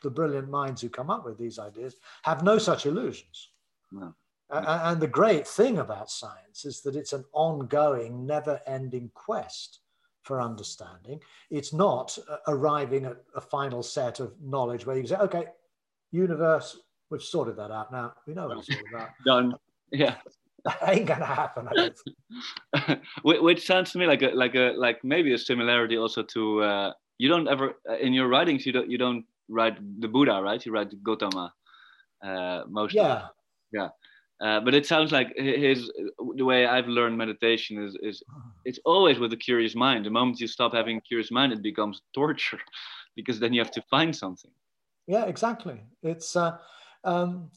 the brilliant minds who come up with these ideas, have no such illusions. No. And the great thing about science is that it's an ongoing, never-ending quest for understanding. It's not uh, arriving at a final set of knowledge where you say, okay, universe, we've sorted that out now. We know what it's all about. Done. Yeah. That ain't gonna happen. Which sounds to me like a like a like maybe a similarity also to uh, you don't ever uh, in your writings you don't you don't write the Buddha right you write Gautama uh, most yeah yeah uh, but it sounds like his the way I've learned meditation is is it's always with a curious mind. The moment you stop having a curious mind, it becomes torture, because then you have to find something. Yeah, exactly. It's uh, um,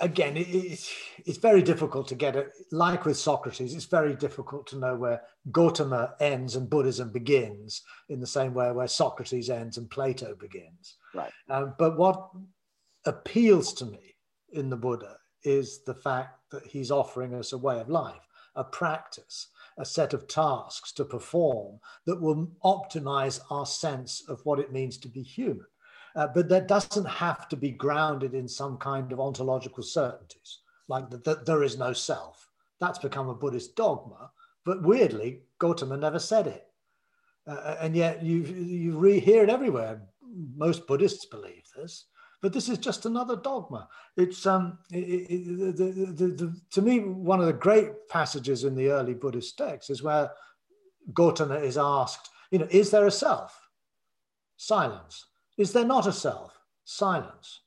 again, it, it's it's very difficult to get it. Like with Socrates, it's very difficult to know where Gautama ends and Buddhism begins, in the same way where Socrates ends and Plato begins. Right. Um, but what appeals to me in the Buddha is the fact that he's offering us a way of life, a practice, a set of tasks to perform that will optimize our sense of what it means to be human. Uh, but that doesn't have to be grounded in some kind of ontological certainties, like that the, there is no self. That's become a Buddhist dogma. But weirdly, Gautama never said it. Uh, and yet you, you re- hear it everywhere. Most Buddhists believe this but this is just another dogma. It's um, it, it, the, the, the, to me one of the great passages in the early Buddhist texts is where Gautama is asked, you know, is there a self? Silence. Is there not a self? Silence.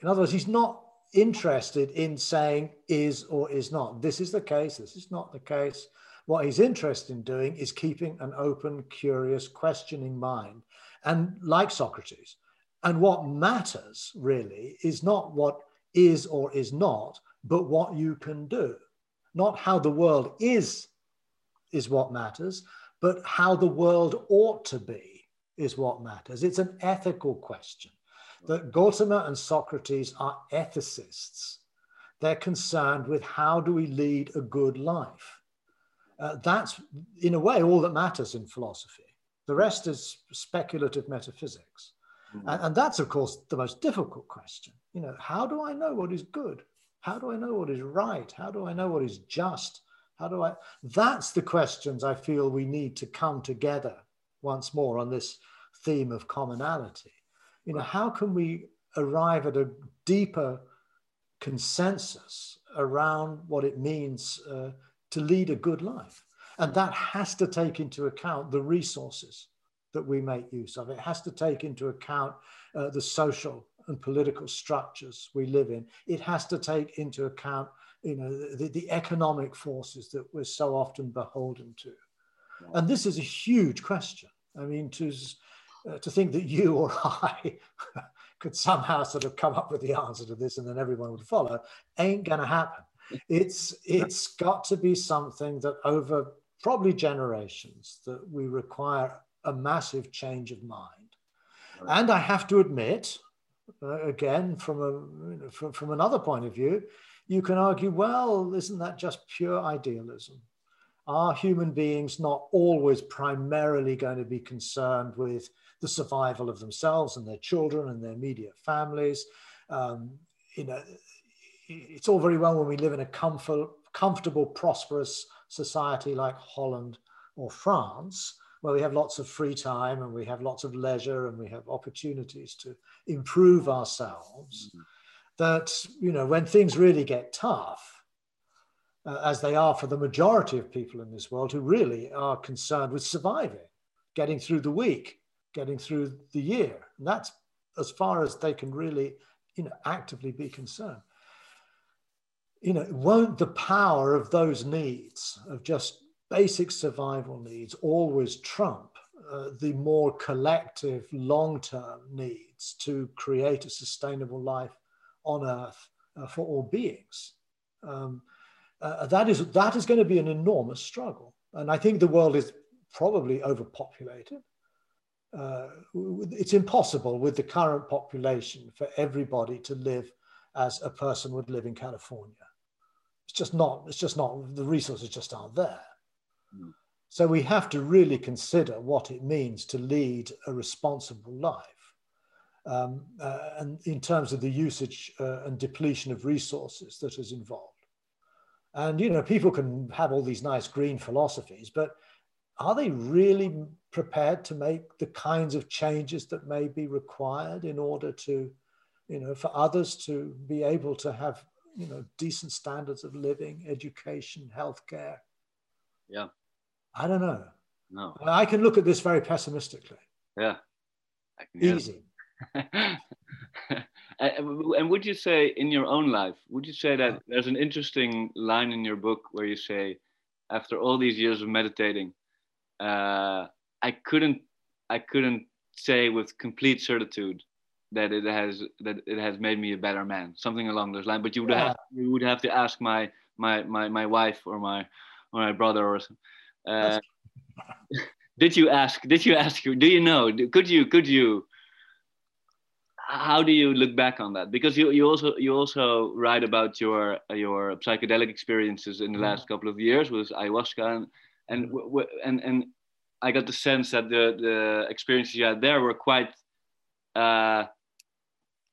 In other words, he's not interested in saying is or is not. This is the case. This is not the case. What he's interested in doing is keeping an open, curious, questioning mind. And like Socrates, and what matters really is not what is or is not, but what you can do. Not how the world is, is what matters, but how the world ought to be is what matters. It's an ethical question. That Gautama and Socrates are ethicists. They're concerned with how do we lead a good life. Uh, that's, in a way, all that matters in philosophy. The rest is speculative metaphysics. Mm-hmm. And, and that's, of course, the most difficult question. You know, how do I know what is good? How do I know what is right? How do I know what is just? How do I? That's the questions I feel we need to come together once more on this theme of commonality. You know, how can we arrive at a deeper consensus around what it means uh, to lead a good life? And that has to take into account the resources that we make use of. It has to take into account uh, the social and political structures we live in. It has to take into account, you know, the, the economic forces that we're so often beholden to. And this is a huge question. I mean, to, uh, to think that you or I could somehow sort of come up with the answer to this and then everyone would follow ain't going to happen. It's, it's got to be something that over probably generations that we require a massive change of mind. Right. And I have to admit, uh, again, from, a, from, from another point of view, you can argue, well, isn't that just pure idealism? Are human beings not always primarily going to be concerned with the survival of themselves and their children and their immediate families? Um, you know, it's all very well when we live in a comfort, comfortable, prosperous society like Holland or France, where we have lots of free time and we have lots of leisure and we have opportunities to improve ourselves, mm-hmm. that, you know, when things really get tough, uh, as they are for the majority of people in this world who really are concerned with surviving, getting through the week, getting through the year. And that's as far as they can really, you know, actively be concerned. You know, won't the power of those needs, of just basic survival needs always trump uh, the more collective long-term needs to create a sustainable life on earth uh, for all beings. Um, uh, that is that is going to be an enormous struggle. And i think the world is probably overpopulated. Uh, it's impossible with the current population for everybody to live as a person would live in california. It's just not it's just not the resources just aren't there so we have to really consider what it means to lead a responsible life. Um, uh, and in terms of the usage uh, and depletion of resources that is involved. And, you know, people can have all these nice green philosophies, but are they really prepared to make the kinds of changes that may be required in order to, you know, for others to be able to have, you know, decent standards of living, education, healthcare? Yeah. I don't know. No. I can look at this very pessimistically. Yeah. Easy. and would you say in your own life, would you say that there's an interesting line in your book where you say, after all these years of meditating, uh, I couldn't, I couldn't say with complete certitude that it has that it has made me a better man, something along those lines. But you would yeah. have you would have to ask my my my my wife or my or my brother or uh, did you ask? Did you ask? Do you know? Could you? Could you? how do you look back on that? Because you, you also you also write about your your psychedelic experiences in the last mm. couple of years with ayahuasca and and mm. and, and I got the sense that the the experiences you had there were quite uh,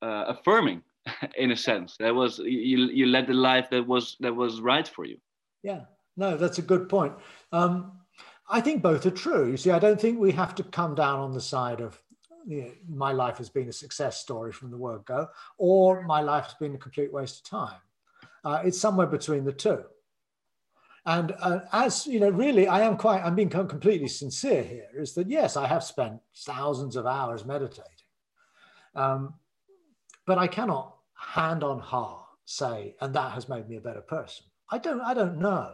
uh, affirming in a sense. That was you you led the life that was that was right for you. Yeah, no, that's a good point. Um, I think both are true. You see, I don't think we have to come down on the side of you know, my life has been a success story from the word go, or my life has been a complete waste of time. Uh, it's somewhere between the two. And uh, as you know, really, I am quite, I'm being completely sincere here, is that yes, I have spent thousands of hours meditating. Um, but I cannot hand on heart say, and that has made me a better person. I don't, I don't know.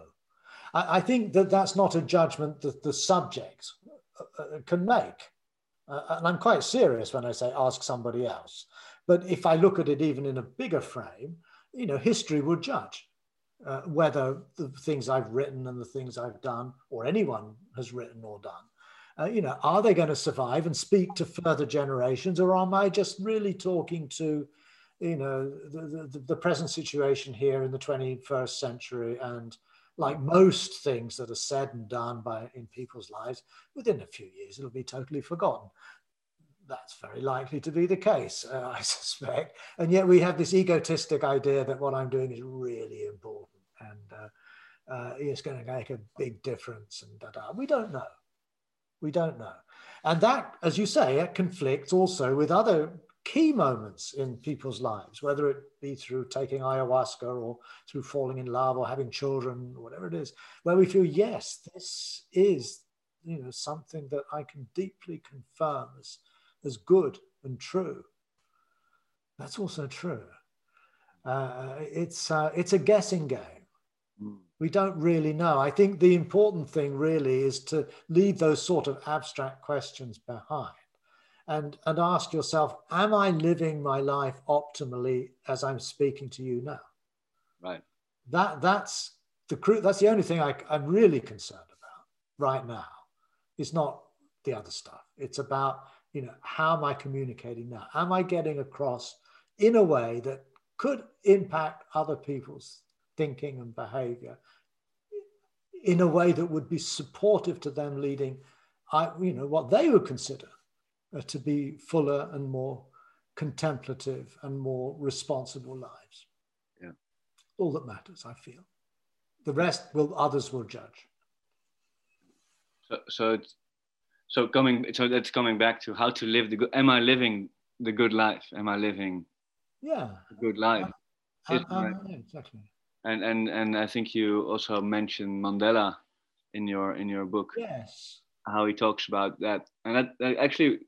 I, I think that that's not a judgment that the subject uh, uh, can make. Uh, and I'm quite serious when I say ask somebody else. But if I look at it even in a bigger frame, you know, history would judge uh, whether the things I've written and the things I've done, or anyone has written or done, uh, you know, are they going to survive and speak to further generations, or am I just really talking to, you know, the, the, the present situation here in the 21st century and like most things that are said and done by in people's lives, within a few years it'll be totally forgotten. That's very likely to be the case, uh, I suspect. And yet we have this egotistic idea that what I'm doing is really important and uh, uh, it's going to make a big difference. And da, da. we don't know. We don't know. And that, as you say, it conflicts also with other key moments in people's lives, whether it be through taking ayahuasca or through falling in love or having children, whatever it is, where we feel, yes, this is you know something that I can deeply confirm as, as good and true. That's also true. Uh, it's uh, it's a guessing game. Mm. We don't really know. I think the important thing really is to leave those sort of abstract questions behind and, and ask yourself, am I living my life optimally as I'm speaking to you now? Right. That, that's, the, that's the only thing I, I'm really concerned about right now. It's not the other stuff. It's about, you know, how am I communicating now? Am I getting across in a way that could impact other people's thinking and behavior in a way that would be supportive to them leading, I, you know, what they would consider uh, to be fuller and more contemplative and more responsible lives. Yeah. All that matters, I feel. The rest will others will judge. So so it's so coming so that's coming back to how to live the good am I living the good life? Am I living yeah a good life? I, I, I, yeah, exactly. And and and I think you also mentioned Mandela in your in your book. Yes. How he talks about that. And that, that actually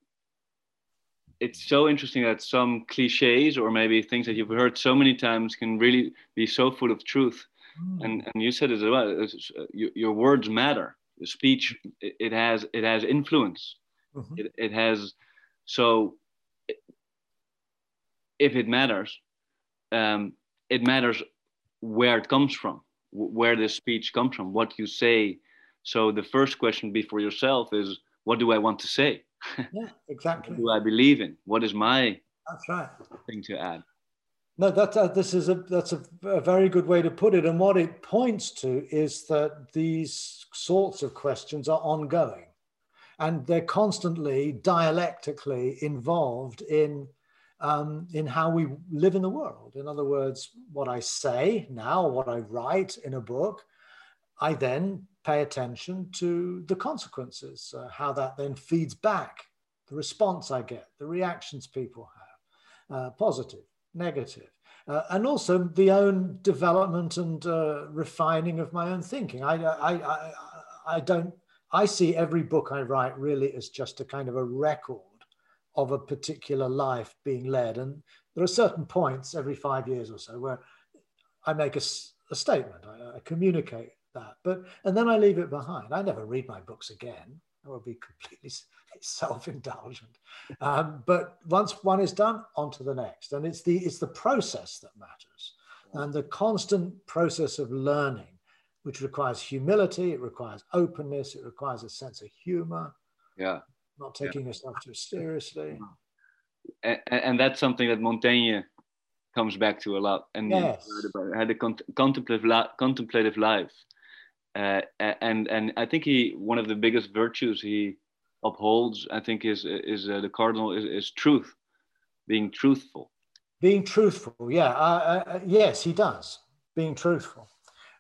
it's so interesting that some cliches or maybe things that you've heard so many times can really be so full of truth. Mm. And, and you said it as well. Uh, your, your, words matter. The speech it, it, has it has influence. Mm-hmm. It, it has so if it matters, um, it matters where it comes from, where the speech comes from, what you say. So the first question before yourself is, what do I want to say? Yeah, exactly. Who I believe in? What is my that's right thing to add? No, that uh, this is a that's a, a, very good way to put it. And what it points to is that these sorts of questions are ongoing, and they're constantly dialectically involved in um, in how we live in the world. In other words, what I say now, what I write in a book, I then pay attention to the consequences, uh, how that then feeds back, the response I get, the reactions people have, uh, positive, negative, uh, and also the own development and uh, refining of my own thinking. I, I, I, I don't, I see every book I write really as just a kind of a record of a particular life being led. And there are certain points every five years or so where I make a, a statement, I, I communicate that. But and then I leave it behind. I never read my books again. That would be completely self-indulgent. Um, but once one is done, on to the next. And it's the it's the process that matters, and the constant process of learning, which requires humility. It requires openness. It requires a sense of humor. Yeah. Not taking yeah. yourself too seriously. and, and that's something that Montaigne comes back to a lot and yes. had a contemplative, contemplative life uh, and and I think he one of the biggest virtues he upholds I think is is uh, the cardinal is, is, truth being truthful. Being truthful yeah uh, uh yes he does being truthful.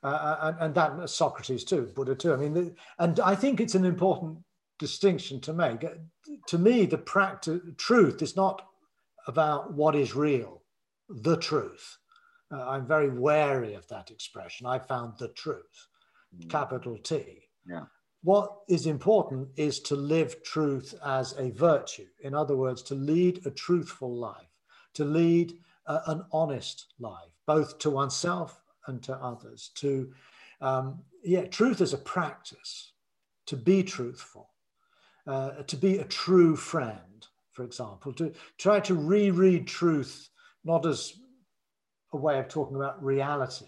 Uh, uh, and, and, that Socrates too Buddha too. I mean the, and I think it's an important distinction to make. To me the practice truth is not about what is real the truth. I'm very wary of that expression. I found the truth. Capital T. Yeah. What is important is to live truth as a virtue. In other words, to lead a truthful life, to lead a, an honest life, both to oneself and to others. To, um, yeah, truth is a practice, to be truthful, uh, to be a true friend, for example, to try to reread truth not as a way of talking about reality,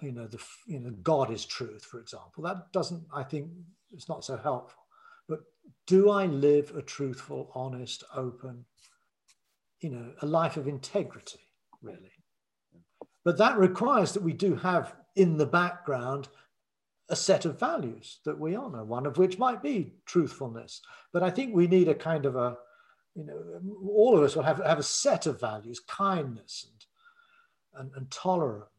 you know, the you know, God is truth, for example. That doesn't, I think, it's not so helpful. But do I live a truthful, honest, open, you know, a life of integrity, really? But that requires that we do have in the background a set of values that we honor, one of which might be truthfulness. But I think we need a kind of a, you know, all of us will have, have a set of values, kindness and, and, and tolerance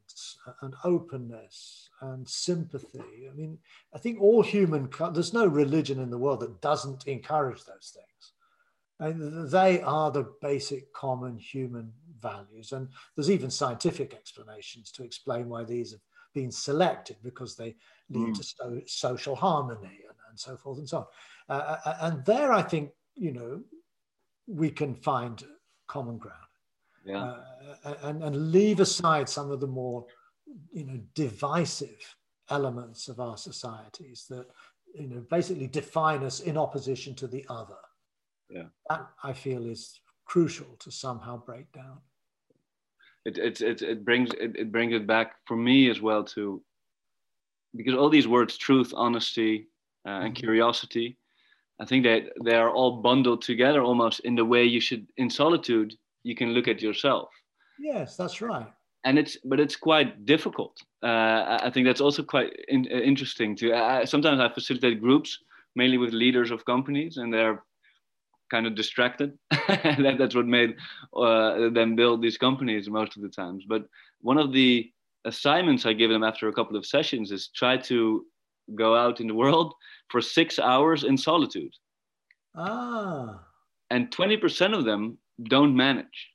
and openness and sympathy. I mean, I think all human, there's no religion in the world that doesn't encourage those things. And they are the basic common human values. And there's even scientific explanations to explain why these have been selected because they lead mm. to so, social harmony and, and, so forth and so on. Uh, uh, uh, and there, I think, you know, we can find common ground yeah. uh, and, and leave aside some of the more you know divisive elements of our societies that you know basically define us in opposition to the other yeah that i feel is crucial to somehow break down it it it, it brings it, it brings it back for me as well to because all these words truth honesty uh, and mm-hmm. curiosity i think that they are all bundled together almost in the way you should in solitude you can look at yourself. Yes that's right. And it's but it's quite difficult. Uh, i think that's also quite in, uh, interesting to I, sometimes i facilitate groups mainly with leaders of companies and they're kind of distracted. That, that's what made uh, them build these companies most of the times. But one of the assignments i give them after a couple of sessions is try to go out in the world for six hours in solitude. Ah. And 20% of them don't manage.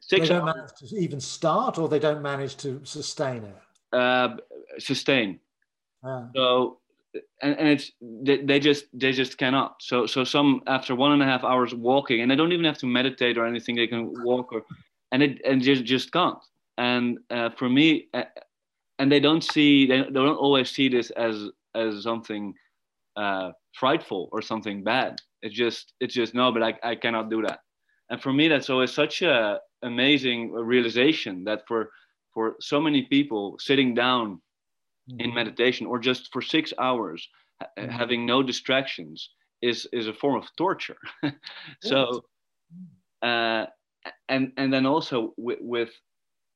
Six they don't manage to even start, or they don't manage to sustain it. Uh, sustain. Ah. So, and, and it's they, they just they just cannot. So so some after one and a half hours walking, and they don't even have to meditate or anything. They can walk or, and it and just just can't. And uh, for me, uh, and they don't see they, they don't always see this as as something uh, frightful or something bad. It's just it's just no, but I, I cannot do that. And for me, that's always such a amazing realization that for for so many people sitting down mm-hmm. in meditation or just for six hours mm-hmm. having no distractions is is a form of torture. so uh, and and then also with, with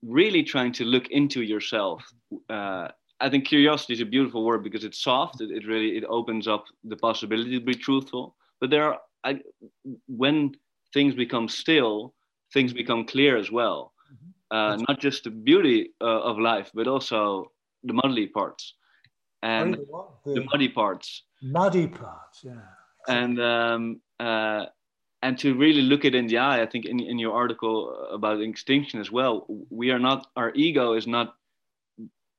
really trying to look into yourself uh, I think curiosity is a beautiful word because it's soft. It, it, really it opens up the possibility to be truthful. But there are I, when things become still, things become clear as well. Mm-hmm. Uh, not just the beauty uh, of life, but also the muddy parts and the, the, muddy parts. Muddy parts, yeah. And um, uh, and to really look it in the eye, I think in, in your article about extinction as well, we are not our ego is not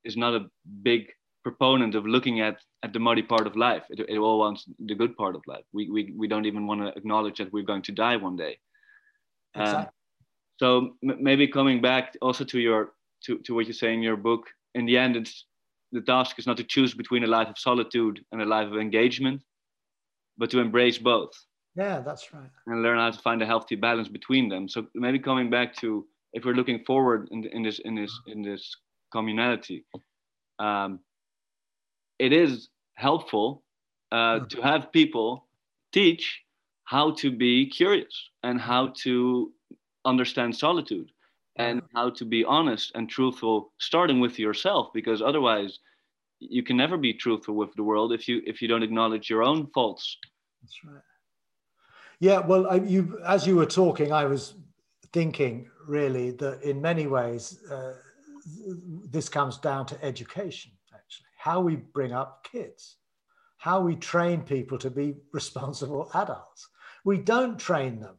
is not a big proponent of looking at at the muddy part of life. It, it all wants the good part of life. We, we, we don't even want to acknowledge that we're going to die one day. Um, exactly. so m- maybe coming back also to your to, to what you say in your book, in the end, it's the task is not to choose between a life of solitude and a life of engagement, but to embrace both. Yeah, that's right. And learn how to find a healthy balance between them. So maybe coming back to if we're looking forward in, in this in this in this communality, um, it is helpful uh, to have people teach how to be curious and how to understand solitude and how to be honest and truthful starting with yourself because otherwise you can never be truthful with the world if you if you don't acknowledge your own faults. That's right. Yeah well I, you as you were talking i was thinking really that in many ways uh, this comes down to education how we bring up kids how we train people to be responsible adults. We don't train them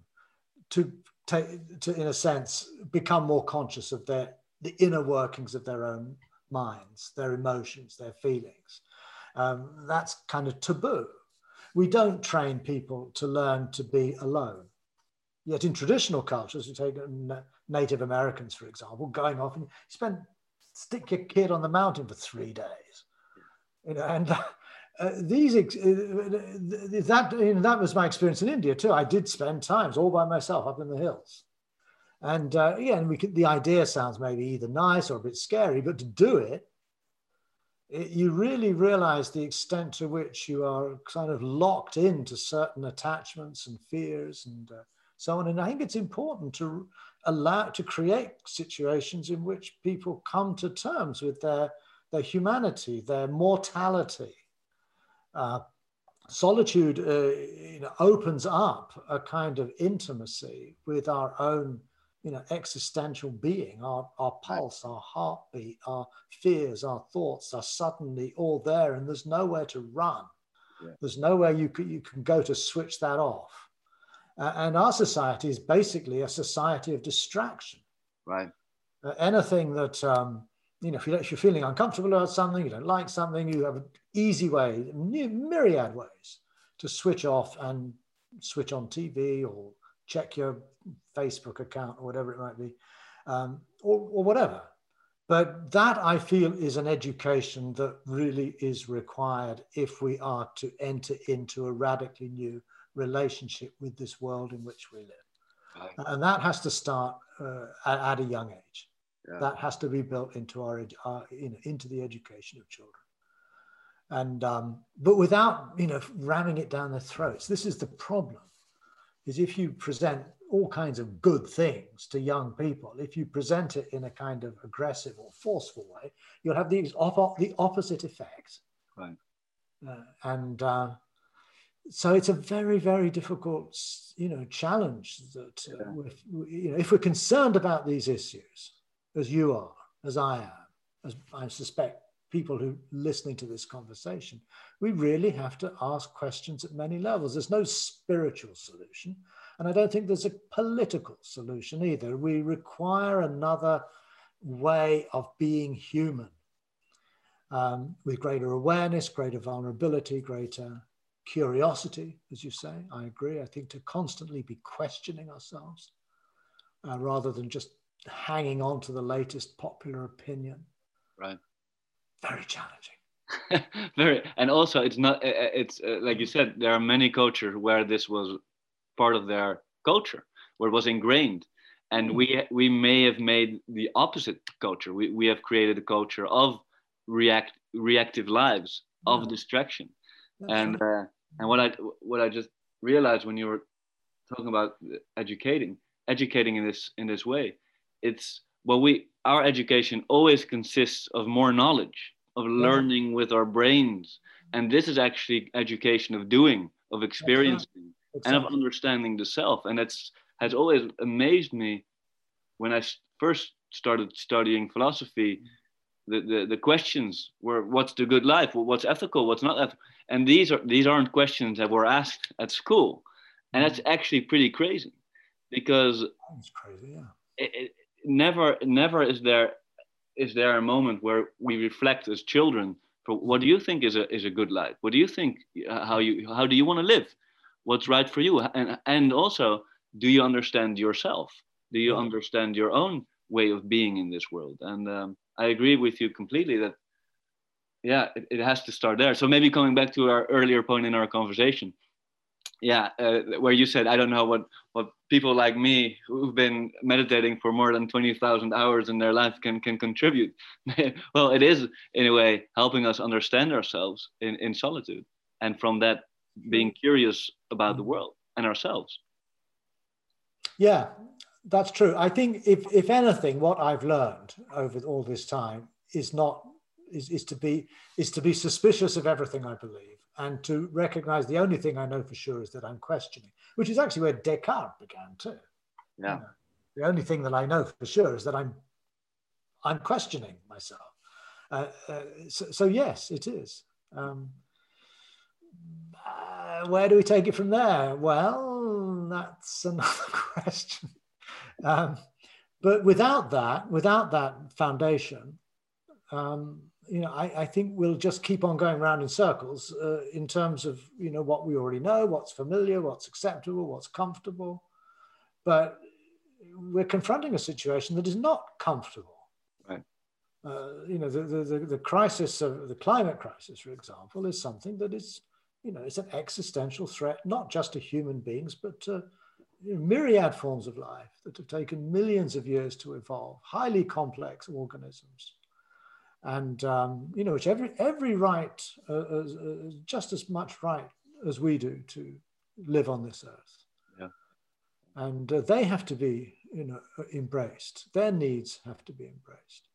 to take to in a sense become more conscious of their the inner workings of their own minds their emotions their feelings. Um, that's kind of taboo. We don't train people to learn to be alone. Yet in traditional cultures you take native americans for example going off and spend stick your kid on the mountain for three days you know and uh, these uh, that you know, that was my experience in India too. I did spend times all by myself up in the hills, and uh, yeah, and we could, the idea sounds maybe either nice or a bit scary, but to do it, it, you really realize the extent to which you are kind of locked into certain attachments and fears and uh, so on. And I think it's important to allow to create situations in which people come to terms with their their humanity, their mortality uh, solitude uh, you know, opens up a kind of intimacy with our own you know, existential being, our, our pulse, our heartbeat, our fears, our thoughts are suddenly all there, and there's nowhere to run. Yeah. There's nowhere you can, you can go to switch that off. Uh, and our society is basically a society of distraction. Right. Uh, anything that um, you know, if, you, if you're feeling uncomfortable about something, you don't like something, you have an easy way, myriad ways to switch off and switch on TV or check your Facebook account or whatever it might be, um, or, or whatever. But that I feel is an education that really is required if we are to enter into a radically new relationship with this world in which we live. Right. And that has to start uh, at, at a young age. Yeah. That has to be built into our, our you know, into the education of children. And um, but without you know ramming it down their throats. This is the problem: is if you present all kinds of good things to young people, if you present it in a kind of aggressive or forceful way, you'll have the, the opposite effect. Right. Uh, and uh, so it's a very, very difficult, you know, challenge that uh, yeah. you know, if we're concerned about these issues, as you are, as I am, as I suspect people who listening to this conversation, we really have to ask questions at many levels. There's no spiritual solution, and I don't think there's a political solution either. We require another way of being human um, with greater awareness, greater vulnerability, greater curiosity, as you say. I agree. I think to constantly be questioning ourselves uh, rather than just hanging on to the latest popular opinion. Right. Very challenging. Very, and also it's not. It's uh, like you said. There are many cultures where this was part of their culture, where it was ingrained, and mm. we we may have made the opposite culture. We we have created a culture of react reactive lives of yeah. distraction, That's and right. uh, and what I what I just realized when you were talking about educating educating in this in this way it's well we our education always consists of more knowledge of learning yeah. with our brains. And this is actually education of doing of experiencing and of understanding the self. And that's has always amazed me when i first started studying philosophy the, the, the questions were what's the good life? What's ethical? What's not ethical? And these are these aren't questions that were asked at school. And that's mm. actually pretty crazy because that's crazy yeah. it, it, never never is there is there a moment where we reflect as children for what do you think is a is a good life? What do you think uh, how you how do you want to live? What's right for you? And and also do you understand yourself? Do you understand your own way of being in this world? And um, i agree with you completely that yeah it, it has to start there. So maybe coming back to our earlier point in our conversation yeah, uh, where you said I don't know what what people like me who've been meditating for more than twenty thousand hours in their life can can contribute. well, it is in a way helping us understand ourselves in in solitude, and from that being curious about the world. and ourselves. Yeah, that's true. I think if if anything, what I've learned over all this time is not is, is to be is to be suspicious of everything I believe and to recognize the only thing I know for sure is that I'm questioning, which is actually where Descartes began too. Yeah. You know, the only thing that I know for sure is that I'm I'm questioning myself. Uh, uh, so, so, yes, it is. Um, uh, where do we take it from there? Well, that's another question. Um, but without that, without that foundation, um, you know, I, I, think we'll just keep on going around in circles uh, in terms of you know what we already know, what's familiar, what's acceptable, what's comfortable. But we're confronting a situation that is not comfortable. Right. Uh, you know, the, the, the crisis of the climate crisis, for example, is something that is, you know, it's an existential threat, not just to human beings, but to myriad forms of life that have taken millions of years to evolve, highly complex organisms and um, you know, which every every right, uh, uh, just as much right as we do to live on this earth. Yeah. And uh, they have to be, you know, embraced. Their needs have to be embraced.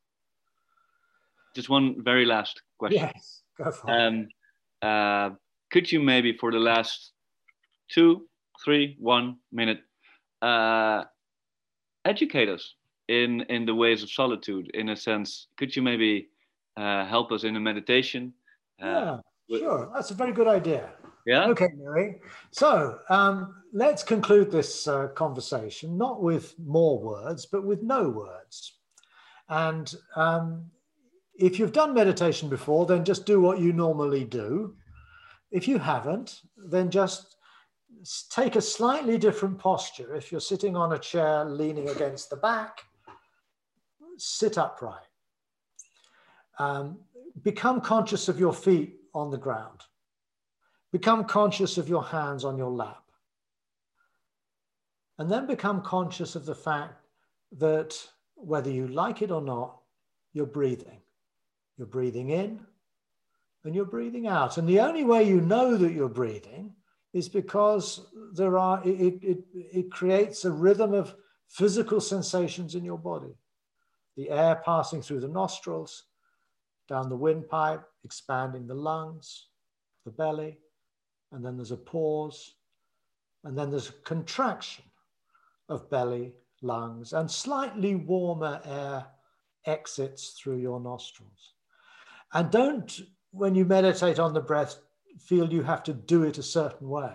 Just one very last question. Yes, go for um, it. Uh, could you maybe, for the last two, three, one minute, uh, educate us in in the ways of solitude? In a sense, could you maybe help us in a meditation. Uh, yeah, sure. That's a very good idea. Yeah. Okay, Mary. So um, let's conclude this uh, conversation not with more words, but with no words. And um, if you've done meditation before, then just do what you normally do. If you haven't, then just take a slightly different posture. If you're sitting on a chair leaning against the back, sit upright. Um, become conscious of your feet on the ground. Become conscious of your hands on your lap. And then become conscious of the fact that whether you like it or not, you're breathing. You're breathing in and you're breathing out. And the only way you know that you're breathing is because there are, it, it, it creates a rhythm of physical sensations in your body. The air passing through the nostrils, down the windpipe, expanding the lungs, the belly, and then there's a pause, and then there's a contraction of belly, lungs, and slightly warmer air exits through your nostrils. And don't, when you meditate on the breath, feel you have to do it a certain way.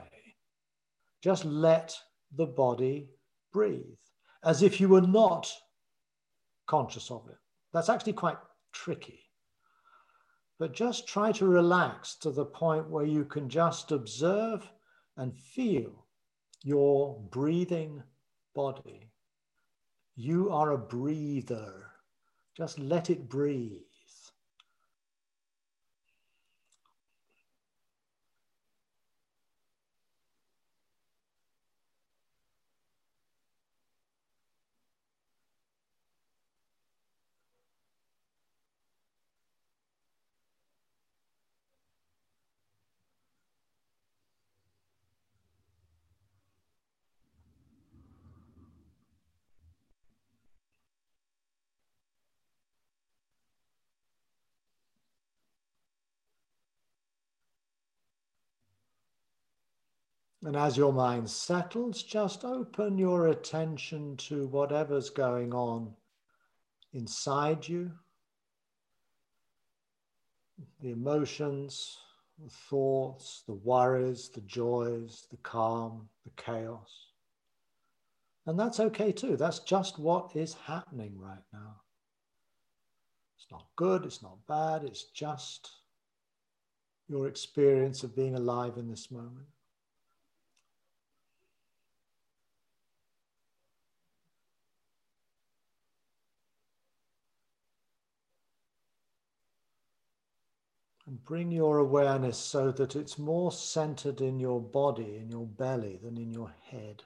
Just let the body breathe as if you were not conscious of it. That's actually quite tricky but just try to relax to the point where you can just observe and feel your breathing body. You are a breather. Just let it breathe. And as your mind settles, just open your attention to whatever's going on inside you the emotions, the thoughts, the worries, the joys, the calm, the chaos. And that's okay too. That's just what is happening right now. It's not good, it's not bad, it's just your experience of being alive in this moment. Bring your awareness so that it's more centered in your body, in your belly, than in your head.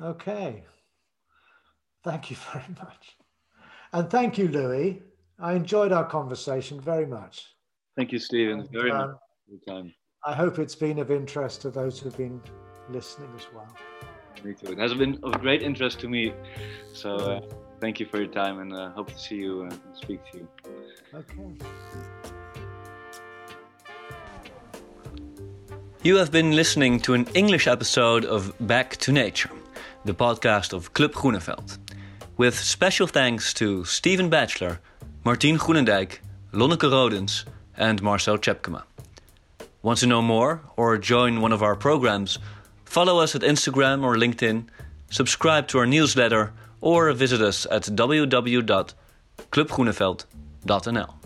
Okay. Thank you very much. And thank you, Louis. I enjoyed our conversation very much. Thank you, Stephen. And, very um, much for your time. I hope it's been of interest to those who've been listening as well. Me too. It has been of great interest to me. So uh, thank you for your time and uh, hope to see you and speak to you. Okay. You have been listening to an English episode of Back to Nature, the podcast of Club Groeneveld. With special thanks to Stephen Batchelor, Martien Groenendijk, Lonneke Rodens, and Marcel Tjepkema. Want to know more or join one of our programs? Follow us at Instagram or LinkedIn, subscribe to our newsletter, or visit us at www.clubgroeneveld.nl.